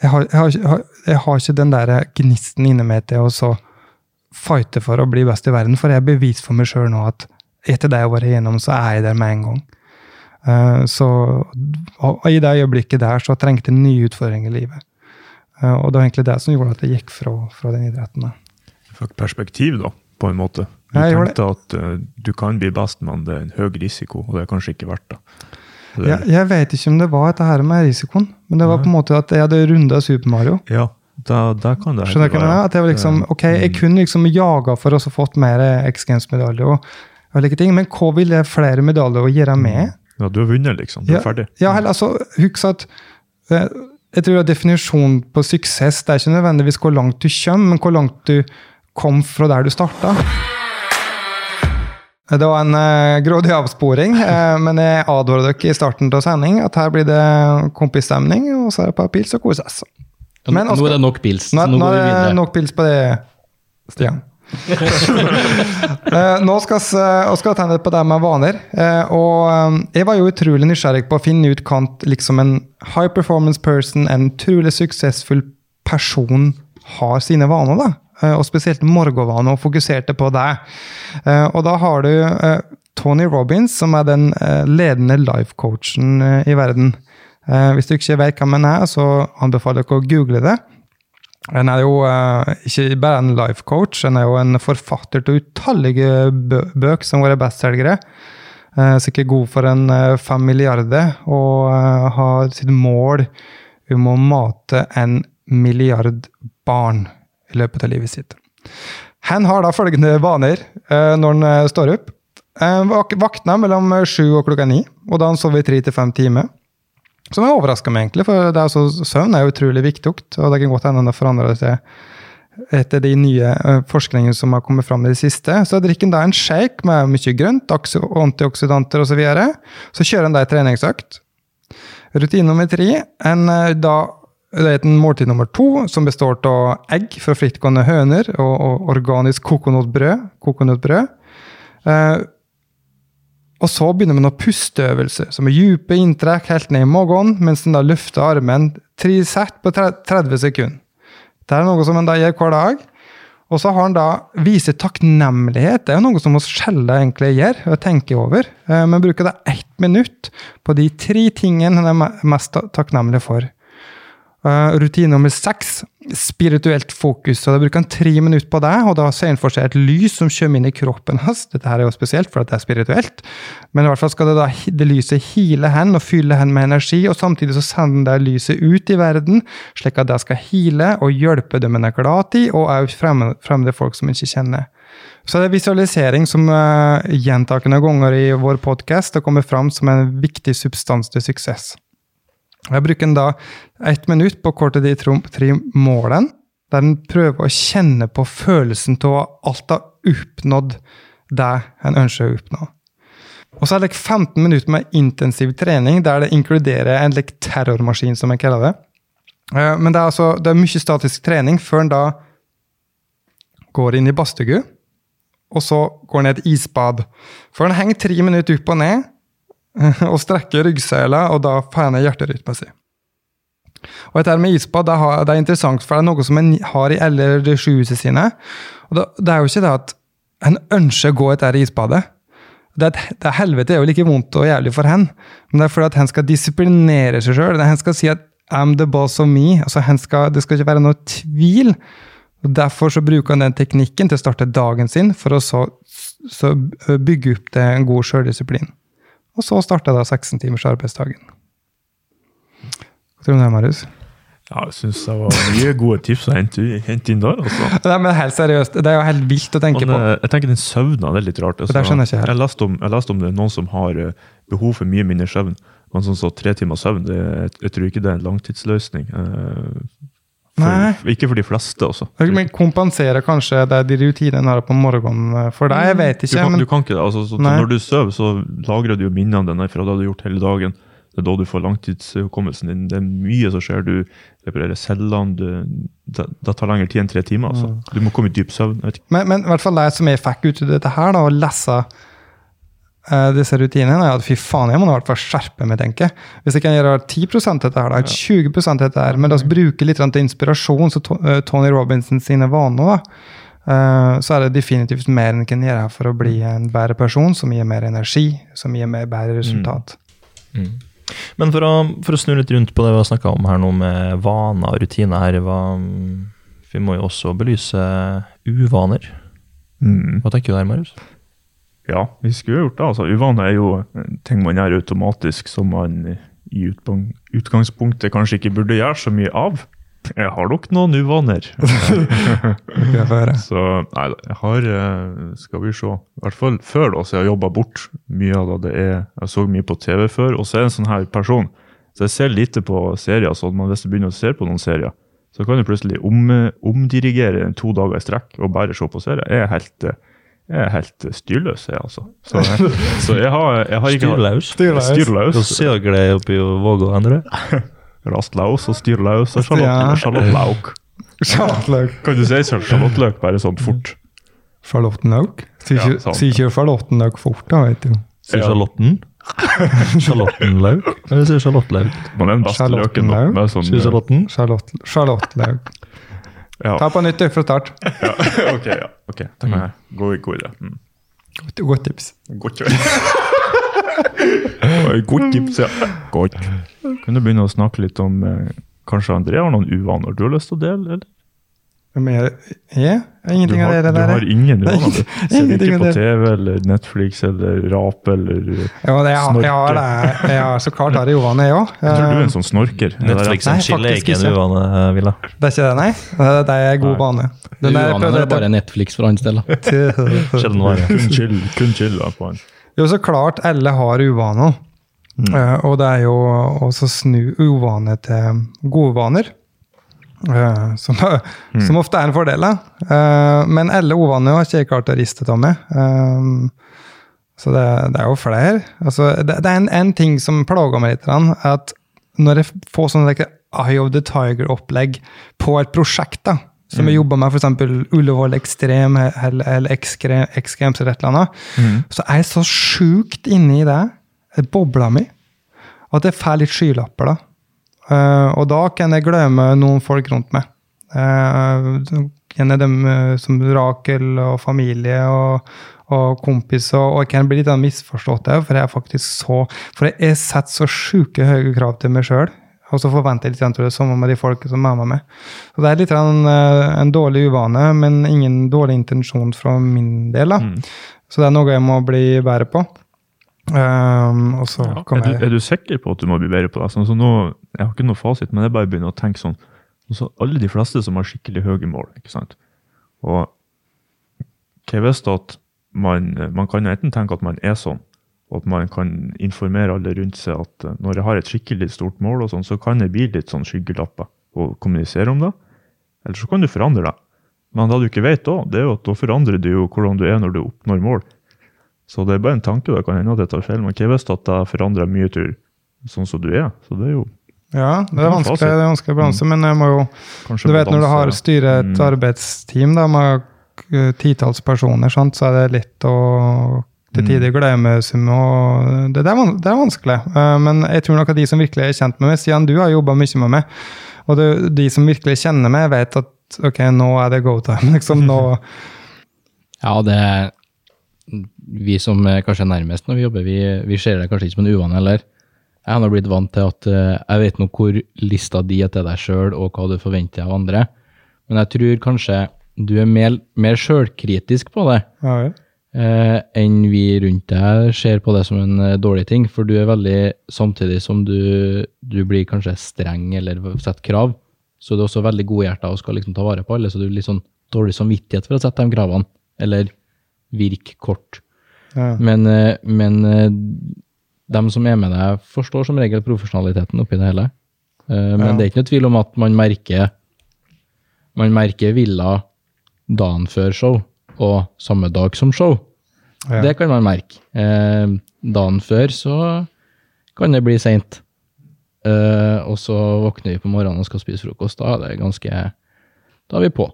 Jeg har, jeg, har, jeg, har, jeg har ikke den der gnisten inni meg til å så fighte for å bli best i verden, for jeg er bevist for meg sjøl nå at etter det jeg har vært igjennom, så er jeg der med en gang. Eh, så i det øyeblikket der så trengte jeg nye utfordringer i livet. Eh, og det var egentlig det som gjorde at jeg gikk fra, fra den idretten. Du fikk perspektiv, da, på en måte. Du jeg tenkte at eh, du kan bli best, men det er en høy risiko, og det er kanskje ikke verdt det. Det. Jeg, jeg vet ikke om det var dette her med risikoen, men det var på en måte at jeg hadde runda Super Mario. Ja, da, da kan det Skjønner du hva jeg mener? At jeg var liksom, ok, jeg kunne liksom jaga for å fått mer X Games-medaljer og, og like ting, men hva ville flere medaljer å gjøre med? Ja, du har vunnet, liksom. Du er ferdig. Ja, heller, altså, husk at eh, jeg tror at Definisjonen på suksess det er ikke nødvendigvis hvor langt du kommer, men hvor langt du kom fra der du starta. Det var en uh, grådig avsporing, eh, men jeg advarer dere i starten av sending at her blir det kompisstemning, og så er det et par pils og koses. Nå er det nok pils, Nå, så nå nå går vi er det nok pils på det, Stian. Eh, nå skal vi skal tenne på det med vaner. Eh, og eh, jeg var jo utrolig nysgjerrig på å finne ut hva liksom en high performance person, en utrolig suksessfull person, har sine vaner. da. Og spesielt morgenvaner, og fokuserte på det. Og da har du Tony Robins, som er den ledende life-coachen i verden. Hvis du ikke vet hvem han er, så anbefaler jeg dere å google det. Han er jo eh, ikke bare en life coach, han er jo en forfatter til utallige bøk som har vært bestselgere. Uh, sikkert god for en eh, fem milliarder, og eh, har sitt mål om å mate en milliard barn i løpet av livet sitt. Han har da følgende vaner eh, når han eh, står opp. Vak Våkner mellom eh, sju og klokka ni, og da han sover i tre til fem timer. Som jeg overraska meg, egentlig, for er så, søvn er jo utrolig viktig. Og det kan godt hende det forandrer seg etter de nye forskningene som har kommet fram i det siste. Så drikker en da en shake med mye grønt, antioksidanter osv. Så, videre. så kjører han da en treningsøkt. Rutine nummer tre en, da, det er et måltid nummer to, som består av egg fra frittgående høner og, og organisk kokonøttbrød. kokonøttbrød. Eh, og så begynner man å pusteøvelser, som er dype inntrekk helt ned i magen, mens en da løfter armen tre sett på 30 sekunder. Det er noe som en da gjør hver dag. Og så har han da viser takknemlighet. Det er jo noe som vi sjelden egentlig gjør og tenker over. Eh, Men bruker da ett minutt på de tre tingene han er mest ta- takknemlig for. Uh, rutine nummer seks, spirituelt fokus. Så Da bruker han tre minutter på det, og da ser han for seg et lys som kommer inn i kroppen hans. Dette her er jo spesielt, for at det er spirituelt. Men i hvert fall skal det da det lyset hile hen og fylle hen med energi, og samtidig så sender det lyset ut i verden, slik at det skal hile og hjelpe dem en er glad i, og òg fremmede fremme folk som ikke kjenner. Så det er visualisering som uh, gjentakende ganger i vår podkast kommer fram som en viktig substans til suksess. Jeg bruker da ett minutt på kortet de tre målene, der en prøver å kjenne på følelsen av at alt har oppnådd det en ønsker å oppnå. Og så er det 15 minutter med intensiv trening, der det inkluderer en terrormaskin, som jeg kaller det. Eh, men det er, altså, det er mye statisk trening før en da går inn i badstue, og så går ned i et isbad. For en henger tre minutter opp og ned, og strekker ryggsela, og da får en hjerterytmen sin. Og dette med isbad det er interessant, for det er noe som en har i alle sykehusene sine. Og det er jo ikke det at en ønsker å gå etter isbadet. Det, det helvete er jo like vondt og jævlig for hen, men det er fordi at hen skal disiplinere seg sjøl. Hen skal si at 'I'm the boss of me'. altså skal, Det skal ikke være noe tvil. og Derfor så bruker han den teknikken til å starte dagen sin, for å så, så bygge opp til en god sjøldisiplin. Og så starta da 16 timers arbeidsdagen. Hva tror du det, Marius? Ja, jeg syns det var mye gode tips å hente, hente inn der. altså. Nei, men helt seriøst, Det er jo helt vilt å tenke men, på. Eh, jeg tenker den søvna det er litt rart. Altså, det skjønner jeg ikke helt. Jeg leste om, jeg leste om det er noen som har eh, behov for mye mindre søvn. Men sånn så tre timers søvn, det, jeg tror ikke det er en langtidsløsning. Eh, for, ikke for de fleste, også. Men kompenserer kanskje det de rutinene har på morgenen for deg? Jeg vet ikke. Du kan, men... du kan ikke det. Altså, når du sover, så lagrer du jo minnene dine fra det du har gjort hele dagen. Det er da du får langtidshukommelsen din. Det er mye som skjer. Du reparerer cellene. Du, det, tar lengre tid enn tre timer. Altså. Du må komme i dyp søvn. Men, men, i hvert fall det som jeg fikk ut av dette her, da, å lese disse rutinene, er at fy faen, jeg må i hvert fall skjerpe meg, tenker jeg. Hvis jeg kan gjøre 10 av dette her, da, 20 av dette her, men da bruke litt til inspirasjon, så uh, Tony Robinson sine vaner, da, uh, så er det definitivt mer en kan gjøre for å bli en bedre person, som gir mer energi, som gir mer bedre resultat. Mm. Mm. Men for å, for å, snu litt rundt på det vi har snakka om her nå, med vaner og rutiner her hva, Vi må jo også belyse uvaner. Mm. Hva tenker du der, Marius? Ja, vi skulle gjort det. altså Uvaner er jo ting man gjør automatisk som man i utgangspunktet kanskje ikke burde gjøre så mye av. Jeg har nok noen uvaner. så nei, jeg har eh, Skal vi se. I hvert fall før da, så jeg har jobba bort mye av det. er Jeg så mye på TV før, og så er jeg en sånn her person. Så jeg ser lite på serier. så Hvis du begynner å se på noen serier, så kan du plutselig om, omdirigere to dager i strekk og bare se på serier. Jeg er helt jeg er helt styrløs, jeg, altså. Så, så jeg, har, jeg har ikke Styrløs? Styrløs. styrløs. Hva ser dere oppi Vågå, Endre? Rastlaus og styrlaus og sjalottløk. Sjalottlauk. Kan du si sjalottløk bare sånn fort? Charlottenlauk? Sier ikke ikke charlottenlauk fort, da, vet du. Sier sjalotten? Sjalottenlauk? Eller sier sjalottlauk? Men den beste løken, Med sånn, Sier charlotten? Charlott, charlottelauk. Ja. Ta på nytt, fra start. ja. ok, ja. Ok, Takk. Mm. God, god idé. Mm. Godt, godt tips. Godt. Godt tips, ja. Godt. Kan du begynne å snakke litt om eh, Kanskje André har noen uvaner du har lyst til å dele? eller? Hvem er? Jeg? Du av har, der. du har ingen råd, du. Ser ikke på. TV eller Netflix eller Rap eller Jeg Jo, det, jeg, jeg har det. Jeg har så klart har jeg uvane, jeg òg. tror du er en sånn snorker. Er Netflix og chille chill er ikke en uvane, eh, Villa. Det er ikke det, nei? Det det er god Nei. vane. Den er- Uvanen er bare Netflix for hans del. Sjelden vare. kun chill, kun chill på han. Jo, så klart alle har uvaner. Eh, og det er jo også snu uvane til gode vaner. Eh, som, som ofte er en fordel. Eh, men alle uvaner har ikke jeg klart å riste av meg. Eh, så det, det er jo flere. Altså, det, det er en, en ting som plager meg litt, at når jeg får sånne like, Eye of the Tiger-opplegg på et prosjekt, da, som jeg jobber med, f.eks. Ullevål Ekstrem eller, eller X-Games eller et eller annet, så er jeg så sjukt inne i det, det bobla mi, at jeg får litt skylapper, da. Eh, og da kan jeg glemme noen folk rundt meg. Uh, en dem eh, som Rakel og familie og, og kompis, og, jeg kan bli litt misforstått for jeg er faktisk så For jeg, setter så sjuke høye krav til meg sjøl. Og så forventer jeg litt tror jeg, samme med de folk som er med meg. Så det er litt eh, en dårlig uvane, men ingen dårlig intensjon fra min del. da. Mm. Så det er noe jeg må bli bedre på. Um, Ja. Er, du, er du sikker på at du må bli bedre på det? Sånn, så nå, jeg har ikke noe fasit, men jeg bare begynner å tenke sånn så Alle de fleste som har skikkelig høye mål, ikke sant? Og hva hvis at man, man kan enten tenke at man er sånn, og at man kan informere alle rundt seg at eh, når jeg har et skikkelig stort mål, og sånn, så kan det bli litt sånn skyggelapper og kommunisere om det. Eller så kan du forandre det. Men det du ikke vet da, det er jo at da forandrer du jo hvordan du er når du oppnår mål. Så det er bare en tanke, det kan hende at jeg tar feil, men hva hvis at det forandrer mye til sånn som du er? Så det er jo Ja, det er vanskelig, det er vanskelig å mm. men jeg må jo kanskje Du vet når du har balanse- styret et Mm. arbeidsteam da, med titalls personer, sant, så er det lett å til Mm. tider glemme sum. og Det, det, er, det vanskelig. Eh, men jeg tror nok at de som virkelig er kjent med meg, siden du har jobba mye med meg, og det, de som virkelig kjenner meg, vet at ok, nå er det go time. liksom nå, Ja, det er Vi som er kanskje er nærmest når vi jobber, vi, vi ser det kanskje ikke som en uvane heller. Jeg har blitt vant til at eh, jeg vet nå hvor lista di er til deg sjøl, og hva du forventer av andre. Men jeg tror kanskje du er mer, mer sjølkritisk på det ja, ja. eh, enn vi rundt deg ser på det som en eh, dårlig ting. For du er veldig, samtidig som du, du blir kanskje streng eller setter krav, så du er også veldig godhjerta og skal liksom ta vare på alle, så du har litt sånn dårlig samvittighet for å sette de kravene, eller virke kort. ja. Men, eh, men dem som er med deg, forstår som regel profesjonaliteten oppi det hele. Eh, Men Ja. det er ikke noe tvil om at man merker man merker villa dagen før show og samme dag som show. Ja. Det kan man merke. Eh, dagen før så kan det bli seint. Eh, og så våkner vi på morgenen og skal spise frokost. Da er det ganske Da er vi på.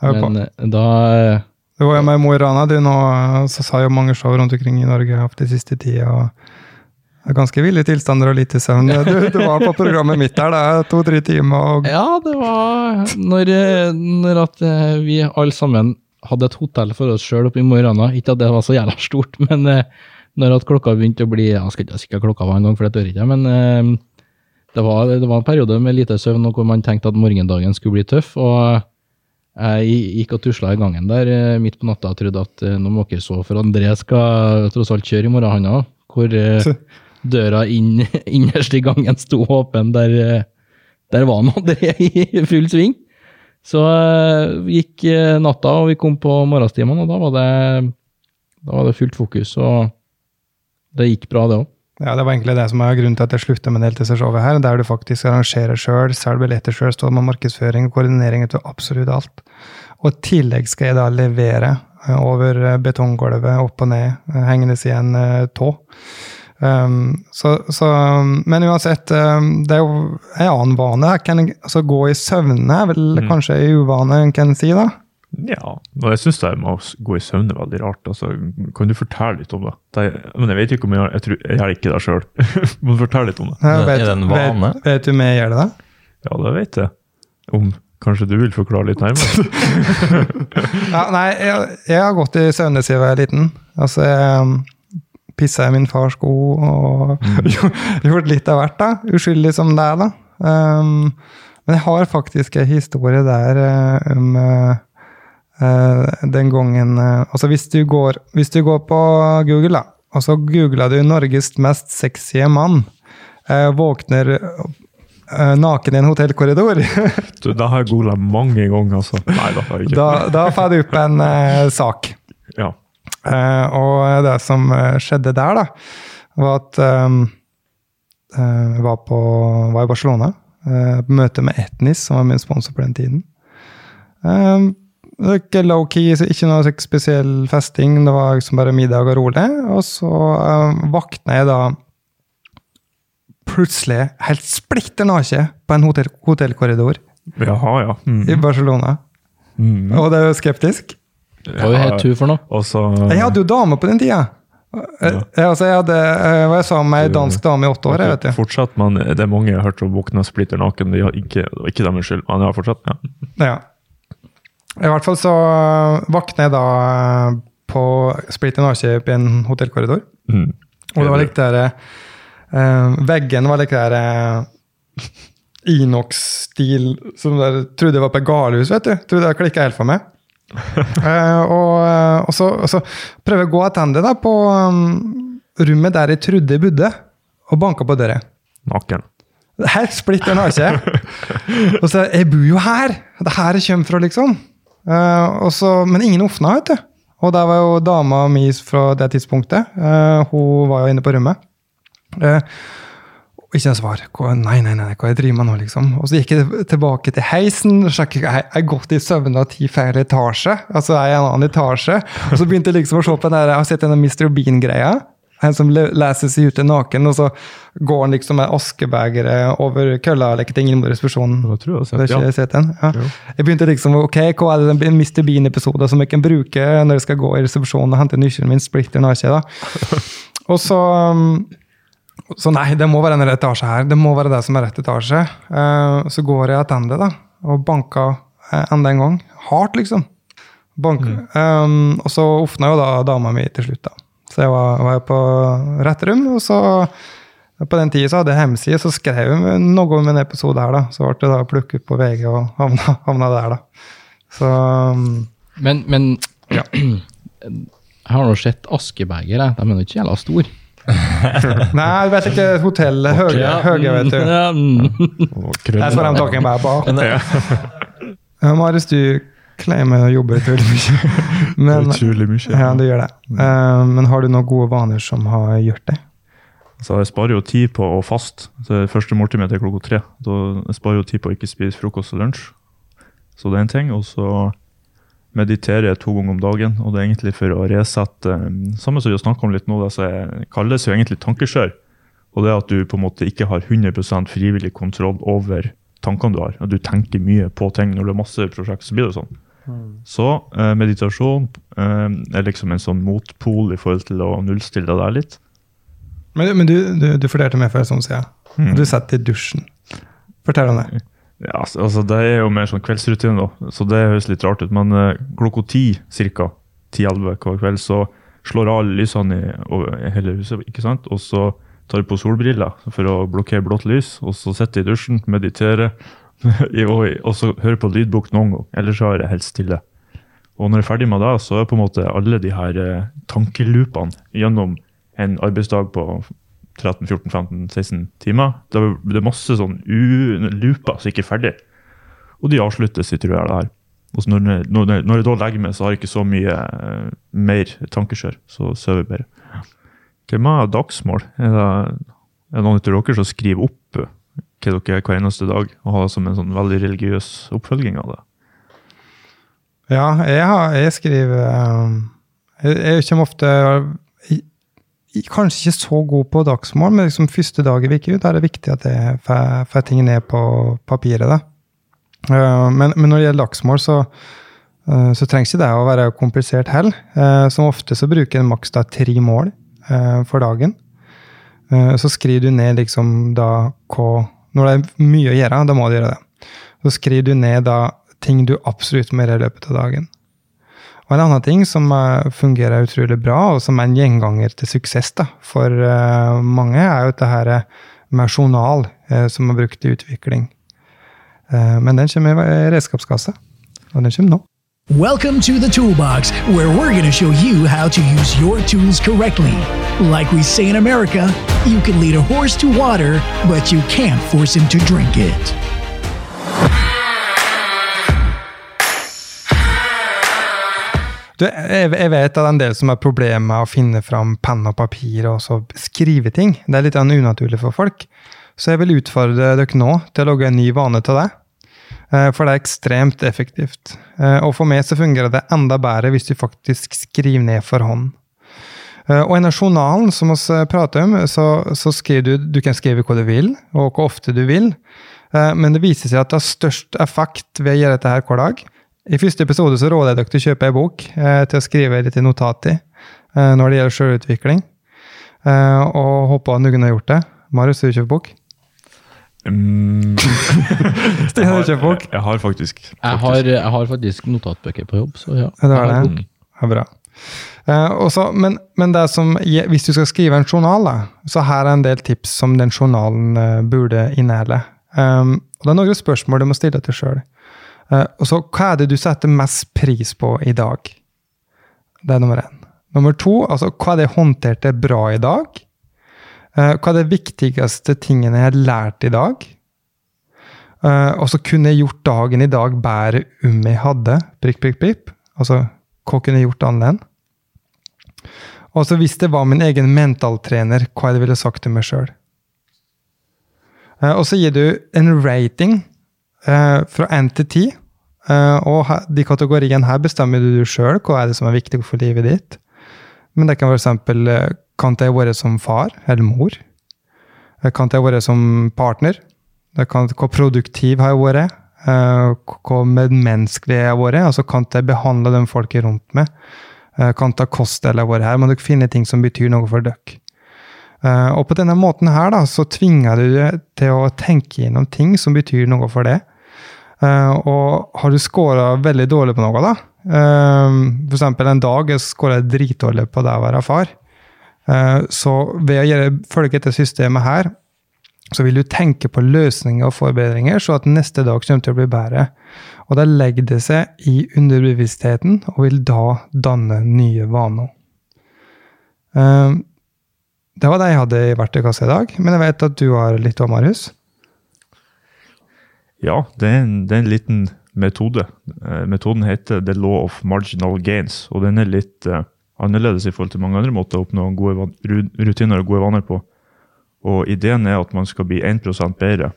Er på. Men da Det var jo med Mo i Rana, du nå, så sa jo mange show rundt omkring i Norge de siste tida. og ganske ville tilstander og lite søvn. Du, du var på programmet mitt der, det er to-tre timer. og Ja, det var når, når eh, vi alle sammen hadde et hotell for oss sjøl oppe i Mo i Rana. Ikke at det var så jævla stort, men eh, når at klokka begynte å bli Jeg skal ikke si hva klokka var engang, for det tør ikke, men eh, det var, det var en periode med lite søvn og hvor man tenkte at morgendagen skulle bli tøff. og jeg gikk og tusla i gangen der midt på natta og trodde at nå må dere sove, for André skal tross alt kjøre i morgen, han òg. Hvor døra inn, innerst i gangen sto åpen. Der, eh, der var han André i full sving. Så eh, gikk eh, natta, og vi kom på morgenstimene, og da var det, da var det fullt fokus. Og det gikk bra, det òg. Ja, Det var egentlig det som er grunnen til at jeg slutta med deltidsshowet her, der du faktisk arrangerer sjøl, selger billetter sjøl, står med markedsføring og koordinering til absolutt alt. Og i tillegg skal jeg da levere over betonggulvet, opp og ned, hengende i en tå. Um, så, så, men uansett, um, det er jo en annen vane. Kan altså, gå i søvne er vel kanskje en uvane en kan si, da? Ja, og jeg syns det med å gå i søvne er veldig rart. Altså, kan du fortelle litt om det? det er, men jeg vet ikke om jeg gjør Jeg, tror, jeg gjør ikke det sjøl. Men fortell litt om det. Ja, Er det en vane? Vet, vet du vi gjør det, da? Ja, det vet jeg. Om Kanskje du vil forklare litt nærmere? Ja, nei, jeg, jeg har gått i søvne siden jeg var liten. Altså, jeg um, pissa i min fars sko og gjort litt av hvert, da. Uskyldig som det er, da. Um, men jeg har faktisk en historie der eh, om eh, uh, den gangen uh, Altså, hvis du, går, hvis du går på Google, da, og så googler du 'Norges mest sexy mann', uh, våkner naken i en hotellkorridor Du, det har jeg googla mange ganger, altså. Nei, det har jeg ikke. Da, da får du opp en uh, sak. Ja. Eh, og det som eh, skjedde der, da, var at um, eh, jeg var, på, var i Barcelona. på møte med Etnis, som var min sponsor på den tiden. Ikke low-key, ikke noe spesiell festing. Det var liksom bare middag og rolig. Og så våkna jeg da plutselig helt splitter naken på en hotell, hotellkorridor Jaha, ja. Mm. i Barcelona. Mm. Og det er jo skeptisk. Hva het hun for noe? Og så Jeg hadde jo dame på den tida. Jeg, altså, jeg hadde, jeg var sammen med ei dansk dame i åtte år. jeg vet jeg. Fortsatt, men det er mange jeg har hørt om våkne splitter naken. De har ikke, det var ikke deres skyld, men ja, fortsatt. Ja. Ja. I hvert fall så våkner jeg da på splitter naken i en hotellkorridor. Mm. Og det var litt der uh, Veggen var litt der uh, Inox-stil som der, trodde jeg var på et galehus, vet du. Trodde det klikka helt for meg. Eh, og, eh, og, så, og så prøver jeg å gå tilbake på um, rommet der jeg trodde jeg bodde, og banka på døra. Naken. Helt splitter naken. og så Jeg bor jo her! Det er her jeg kommer fra, liksom. Uh, og så, men ingen åpna, vet du. Og der var jo dama mi fra det tidspunktet. Uh, hun var jo inne på rommet. Eh, og ikke noe svar. Nei, nei, nei, hva jeg driver med nå, liksom? Og så gikk jeg tilbake til heisen. sjekket, Jeg jeg har gått i søvne ti feil etasje. Altså jeg er i en annen etasje. Og så begynte jeg liksom å se på den der, jeg har sett denne Mr. Bean-greia. En som le- leser seg ut naken, og så går han liksom med askebegeret over kølla eller ikke inn mot resepsjonen. Det tror jeg Det har jeg ikke har jeg sett. sett den. Ja. Jo. Jeg begynte liksom, ok, hva er det en Mr. Bean-episode som jeg kan bruke når jeg skal gå i resepsjonen og hente nøkkelen min splitter naken? Og så um, Så nei, det må være en rett etasje her. Det må være det som er rett etasje. Eh, så går jeg tilbake da, og banker eh, enda en gang. Hardt, liksom. Bank. Um, og så åpna jo da dama mi til slutt, da. Så jeg var, var jeg på rett rom, og så på den tida så hadde jeg hjemmeside, så skrev jeg noe om en episode her, da. Så ble det da plukket på VG og havna, havna der, da. Så Men, men jeg har nå sett askebeger, jeg. De er jo ikke jævla store. Nei, jeg vet ikke. Hotell Høge, høge vet du. That's what I'm talking about. Ja, Marius, du claimer å jobbe utrolig mye. Men, Utrolig mye. ja, du gjør det. Eh, men har du noen gode vaner som har gjort det? Så jeg sparer jo tid på å faste. Det første måltid mitt er klokka tre. Da jeg sparer jo tid på å ikke spise frokost og lunsj. Så det er en ting. Og så mediterer jeg to ganger om dagen. Og det er egentlig for å resette um, Samme som vi har om litt nå, det kalles jo egentlig tankeskjør. Og det at du på en måte ikke har 100% frivillig kontroll over tankene du har. At du tenker mye på ting. Når du har masse prosjekt, så blir det sånn. Så eh, meditasjon eh, er liksom en sånn motpol i forhold til å nullstille deg der litt. Men, men du, du, du fortalte meg før, sånn sier Mm. Du setter i dusjen. Fortell om det. Ja, altså, altså, Det er jo mer sånn kveldsrutine, da. så det høres litt rart ut. Men eh, klokka ti, ca. 10-11 hver kveld, så slår alle lysene i, over i hele huset. ikke sant? Og så tar jeg på solbriller for å blokkere blått lys. Og så sitter jeg i dusjen, mediterer, og, så hører på lydbok noen gang. Ellers er det helt stille. Og når jeg er ferdig med det, så er på en måte alle de her eh, tankeloopene gjennom en arbeidsdag på 13-14-15-16 timer. Det er, er masse sånn looper som ikke er ferdig. Og de avsluttes tror jeg det her. Og så når, når, når jeg da legger meg, så har jeg ikke så mye uh, mer tankeskjør. Så sover jeg bedre. Hvem har dagsmål? Er det, er det noen av dere som skriver opp eh, hva dere hver eneste dag, og har det som en sånn veldig religiøs oppfølging av det? Ja, jeg, har, jeg skriver um, jeg, jeg kommer ofte Kanskje ikke så god på dagsmål, men liksom første dag i uka er det viktig at jeg får ting ned på papiret. da. Uh, men, men når det gjelder dagsmål, så, uh, så trenger ikke det å være komplisert heller. Uh, som ofte så bruker en maks da tre mål for dagen. Så skriver du ned liksom da hva Når det er mye å gjøre, da må du gjøre det. Så skriver du ned da ting du absolutt må gjøre i løpet av dagen. Og en annen ting som eh, fungerer utrolig bra, og som er en gjenganger til suksess da, for eh, mange, er jo dette her med journal, eh, som er brukt i utvikling. Eh, men den kommer i redskapskassa, og den kommer nå. Welcome to the Toolbox, where we're going to show you how to use your tools correctly. Like we say in America, you can lead a horse to water, but you can't force him to drink it. Du, jeg, jeg vet at det er en del som har problemer med å finne fram penn og papir og så skrive ting. Det er litt unaturlig for folk. Så jeg vil utfordre dere nå til å lage en ny vane til det. Eh, For det er ekstremt effektivt. Eh, Og for meg så fungerer det enda bedre hvis du faktisk skriver ned for hånd. Eh, Og i den journalen som vi prater om, så, så skriver du du kan skrive hva du vil, og hvor ofte du vil. Men det viser seg at det har størst effekt ved å gjøre dette her hver dag. I første episode så råder jeg dere til å kjøpe ei bok eh, til å skrive litt notat i eh, når det gjelder selvutvikling. Eh, og håper noen har gjort det. Marius, har du kjøpt bok? Mm, Stian, har du kjøpt bok? jeg har faktisk. Jeg har, jeg har faktisk notatbøker på jobb, så ja. Det er var det. bok. Ja, bra. Eh, og men, men det som, hvis du skal skrive en journal, da, så her er en del tips som den journalen eh, burde inneholde. Um, og det er noen spørsmål du må stille deg sjøl. Uh, og så, hva er det du setter mest pris på i dag? Det er nummer én. Nummer to, altså, hva er det jeg håndterte bra i dag? Uh, hva er det viktigste tingene jeg har lært i dag? Uh, og så kunne jeg gjort dagen i dag bedre om jeg hadde prikk, prikk, prikk. Altså, hva kunne jeg gjort annerledes? Og så hvis det var min egen mentaltrener, hva jeg ville sagt til meg sjøl? Og så gir du en rating uh, fra én til ti. og her, de kategoriene her bestemmer du sjøl hva er det som er viktig for livet ditt. Men det kan f.eks. Uh, kan jeg være som far eller mor? Kan jeg være som partner? Kan, hvor produktiv har jeg vært? Hvor medmenneskelig har jeg vært? Altså, kan jeg behandle de folket rundt meg? Kan jeg kost eller vært her? Må dere finne ting som betyr noe for dere. Og på denne måten her da, så tvinger du deg til å tenke gjennom ting som betyr noe for deg. Og har du scora veldig dårlig på noe, da, f.eks. en dag jeg scora dritdårlig på det å være far, så ved å følge dette systemet her, så vil du tenke på løsninger og forbedringer, så at neste dag kommer til å bli bedre. Og da legger det seg i underbevisstheten, og vil da danne nye vaner. Det var det jeg hadde i verktøykassa i dag, men jeg vet at du har litt òg, Marius? Ja, det er, en, det er en liten metode. Metoden heter The Law of Marginal Gains, og den er litt uh, annerledes i forhold til mange andre måter å oppnå gode rutiner og gode vaner på. Og ideen er at man skal bli 1% bedre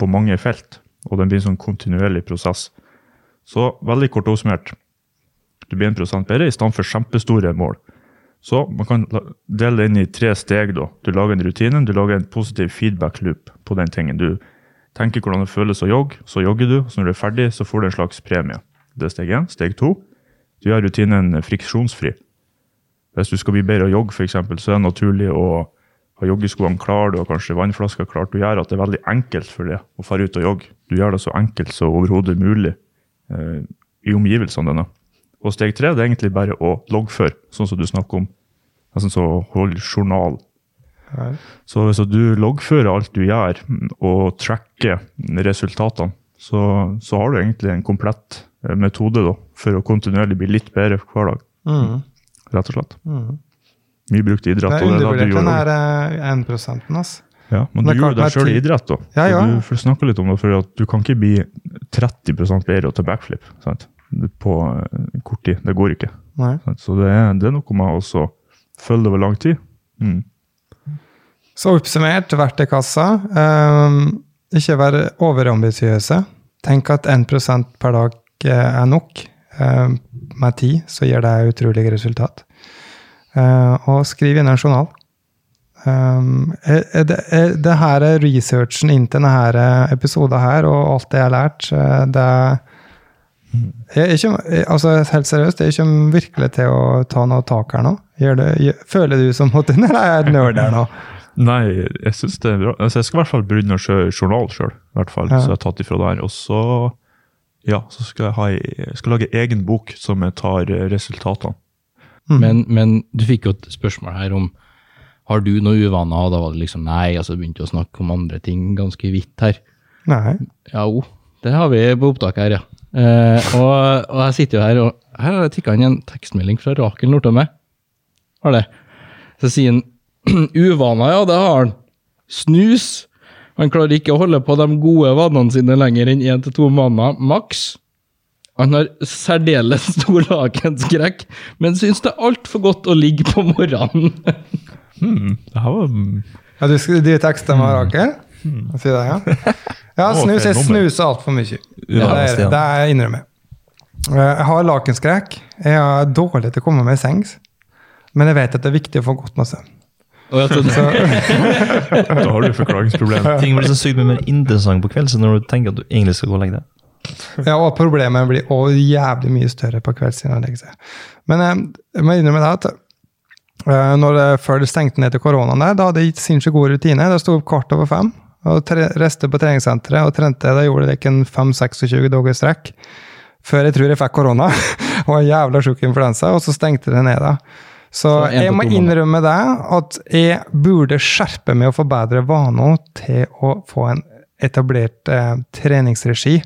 på mange felt. Og den blir en sånn kontinuerlig prosess. Så veldig kort oppsummert. Du blir 1 bedre i stedet for kjempestore mål. Så man kan dele det inn i tre steg. da. Du lager en rutine, du lager en positiv feedback loop på den tingen. Du tenker hvordan det føles å jogge, så jogger du. Så når du er ferdig, så får du en slags premie. Det er steg én. Steg to. Du gjør rutinen friksjonsfri. Hvis du skal bli bedre å jogge, f.eks., så er det naturlig å ha joggeskoene klare, du har kanskje vannflaska klart. Du gjør at det er veldig enkelt for deg å fare ut og jogge. Du gjør det så enkelt som overhodet mulig eh, i omgivelsene dine. Og steg tre det er egentlig bare å loggføre, sånn som du snakker om. Nesten så hold journal. Ja. Så hvis du loggfører alt du gjør, og tracker resultatene, så, så har du egentlig en komplett eh, metode da, for å kontinuerlig bli litt bedre hver dag. Mm. Rett og slett. Mm. Mye brukt idrett. Det er er undervurdert, den her eh, 1 altså. Ja, men men du gjør gjorde deg sjøl i idrett, da. Ja, ja. Du snakke litt om det, for du kan ikke bli 30% bedre til ta backflip sant? på eh, kort tid. Det går ikke. Så det er, det er noe med å følge det over lang tid. Mm. Så oppsummert, verktøykassa. Um, ikke være overambisiøse. Tenk at 1% per dag eh, er nok. Um, med tid så gir det utrolig resultat. Uh, og skriv inn en journal. Um, er, er det, er det her er researchen inn til denne episoden her, og alt det jeg har lært, eh, det er ikke, altså Helt seriøst, det er ikke virkelig til å ta noe tak her nå. Det, føler du som at Nei, jeg er nerd her nå. Nei, jeg synes det er bra. Altså, jeg skal i hvert fall begynne å kjøre journal sjøl. Ja. Så jeg har tatt ifra der. Og så, ja, så skal jeg, ha, jeg skal lage egen bok som jeg tar eh, resultatene. Mm. Men, men du fikk jo et spørsmål her om har du noe uvaner, og da var det liksom nei, og så begynte du å snakke om andre ting ganske vidt her. Nei. Ja, jo, det har vi på opptak her, ja. Eh, og, og jeg sitter jo her, og her har jeg tikka inn en tekstmelding fra Rakel Nordtømme. Har det. Så sier han uvaner, ja, det har han. Snus. Han klarer ikke å holde på de gode vanene sine lenger enn én til to måneder, maks. Han har særdeles stor lakenskrekk, men syns det er altfor godt å ligge på morgenen. Hmm, det her var Ja, du, skal de tekster med Rakel? Si det, ja. Ja, snus. Jeg snuser altfor mye. Det, er, det er jeg innrømmer. Eh, Jeg har lakenskrekk. Jeg er dårlig til å komme meg i sengs. Men jeg vet at det er viktig å få godt med søvn. Jeg Da har du forklaringsproblem. Ting blir så sykt mye mer interessant på kveldstid når du tenker at du egentlig skal gå og legge deg. Ja, og problemet blir også jævlig mye større på kveldstid. når du legger seg. Men eh, jeg må innrømme det at eh, når det, før det stengte ned til koronaen der, da hadde jeg sinnssykt god rutine. Det sto opp kvart over fem. og tre, Reiste på treningssenteret og trente. Da gjorde det ikke en 5-26 dager strekk. Før jeg tror jeg fikk korona og en jævla sjuk influensa, og så stengte det ned. da. Så, Så jeg må innrømme det, at jeg burde skjerpe meg og forbedre vaner til å få en etablert eh, treningsregi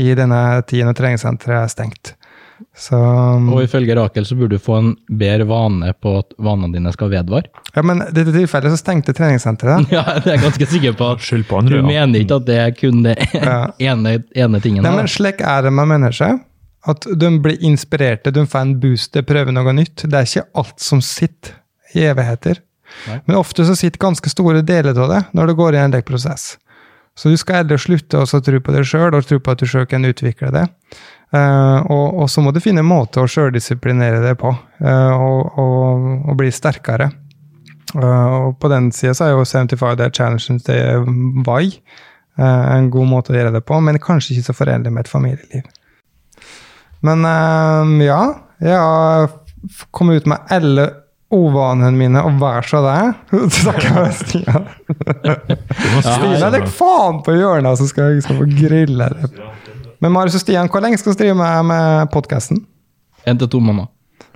i denne tiden når treningssenteret er stengt. Så Og ifølge Rakel så burde du få en bedre vane på at vanene dine skal vedvare. Ja, men i dette tilfellet så stengte treningssenteret. Ja, det er jeg ganske sikker på. at Skyld på andre, ja. mener ikke at det er kun det Ja. ene, ene tingen? Nei, men slik er det med mennesker. At de blir inspirerte, de får en boost de prøver noe nytt. Det er ikke alt som sitter i evigheter. Nei. Men ofte så sitter ganske store deler av det når det går i en del prosess. Så du skal heller slutte å tro på deg sjøl, og tro på at du sjøl kan utvikle det. Uh, og, og så må du finne en måte å sjøldisiplinere det på, uh, og, og, og bli sterkere. Uh, og på den sida så er jo 75 Day Challenge til Vai en god måte å gjøre det på, men kanskje ikke så forenlig med et familieliv. Men um, ja, jeg har kommet ut med alle ovanene mine, og vær så det. Snakker med Stian. Stian legger faen på hjørnet, så skal jeg skal få grille det. Men Marius og Stian, hvor lenge skal vi drive med, med podkasten? En til to måneder.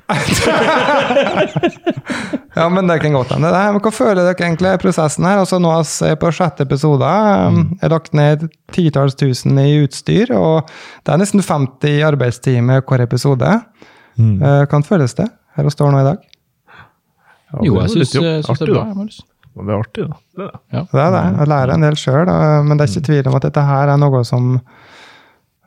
Ja, men det kan godt hende. Hva føler dere egentlig er prosessen her? Altså Nå er vi på sjette episode. um, Jeg har lagt ned titalls tusen i utstyr, og det er nesten 50 arbeidstimer hver episode. Mm. Eh, Hvordan føles det her og står nå i dag? Ja, Jo, jeg syns, jeg det er bra. Marius. Men Det er artig, da. Det er det. Det er det. Å lære en del sjøl, men det er ikke tvil om at dette her er noe som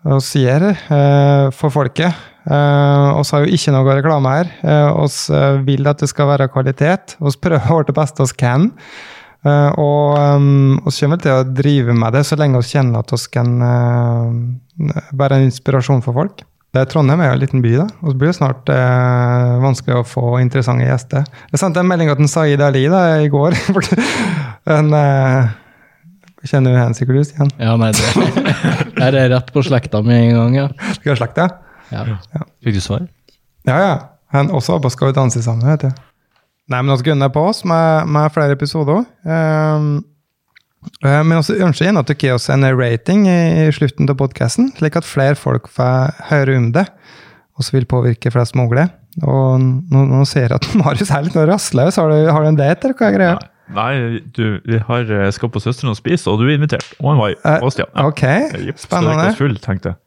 vi gjør eh, for folket. Uh, oss har jo ikke noe reklame her. Uh, oss eh, vil at det skal være kvalitet. oss prøver vårt beste oss kan. Uh, og um, oss kommer til å drive med det så lenge vi kjenner at vi kan uh, være en inspirasjon for folk. Det er Trondheim er jo en liten by, da. Og så blir det snart uh, vanskelig å få interessante gjester. Jeg sendte en melding til Saeed Ali da, i går. en, kjenner du henne sikkert, du, Stian? Ja, nei, det er rett på slekta mi en gang, ja. Skal jeg slekte? ja. Fikk du svar? Ja, ja. Han også var på Skal vi danse sammen, vet du. Nei, men vi gunner på oss med, med flere episoder. Um, uh, men vi ønsker gjerne at dere gir oss en rating i, i slutten av podkasten, slik at flere folk får høre om det, og så vil påvirke flest mulig. Og nå, nå ser jeg at Marius er litt rastløs. Har du, har du en date, eller hva er greia? Nei, du, vi har eh, skal på Søsteren og spise, og du er invitert. Og en. Eh, Og Stian. Ja. Ok, spennende Så spennende. drikker oss full, tenkte jeg.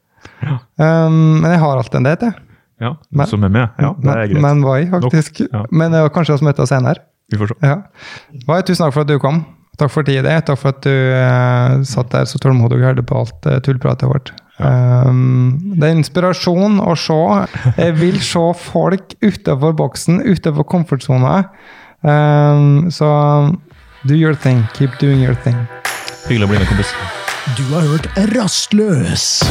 Um, men jeg har alltid en date, jeg. Ja, Men- Som er med. Ja, det er greit. Men Vai, faktisk. ja. Men uh, kanskje vi møtes senere. Vi får se. Ja. Vai, tusen takk for at du kom. Takk for tida di. Takk for at du uh, satt der så tålmodig og hørte på alt uh, tullpratet vårt. Um, det er inspirasjon å se. Jeg vil se folk utenfor boksen, utenfor komfortsona. Um, så do your thing. Keep doing your thing. Hyggelig å bli med, kompis. Du har hørt Rastløs.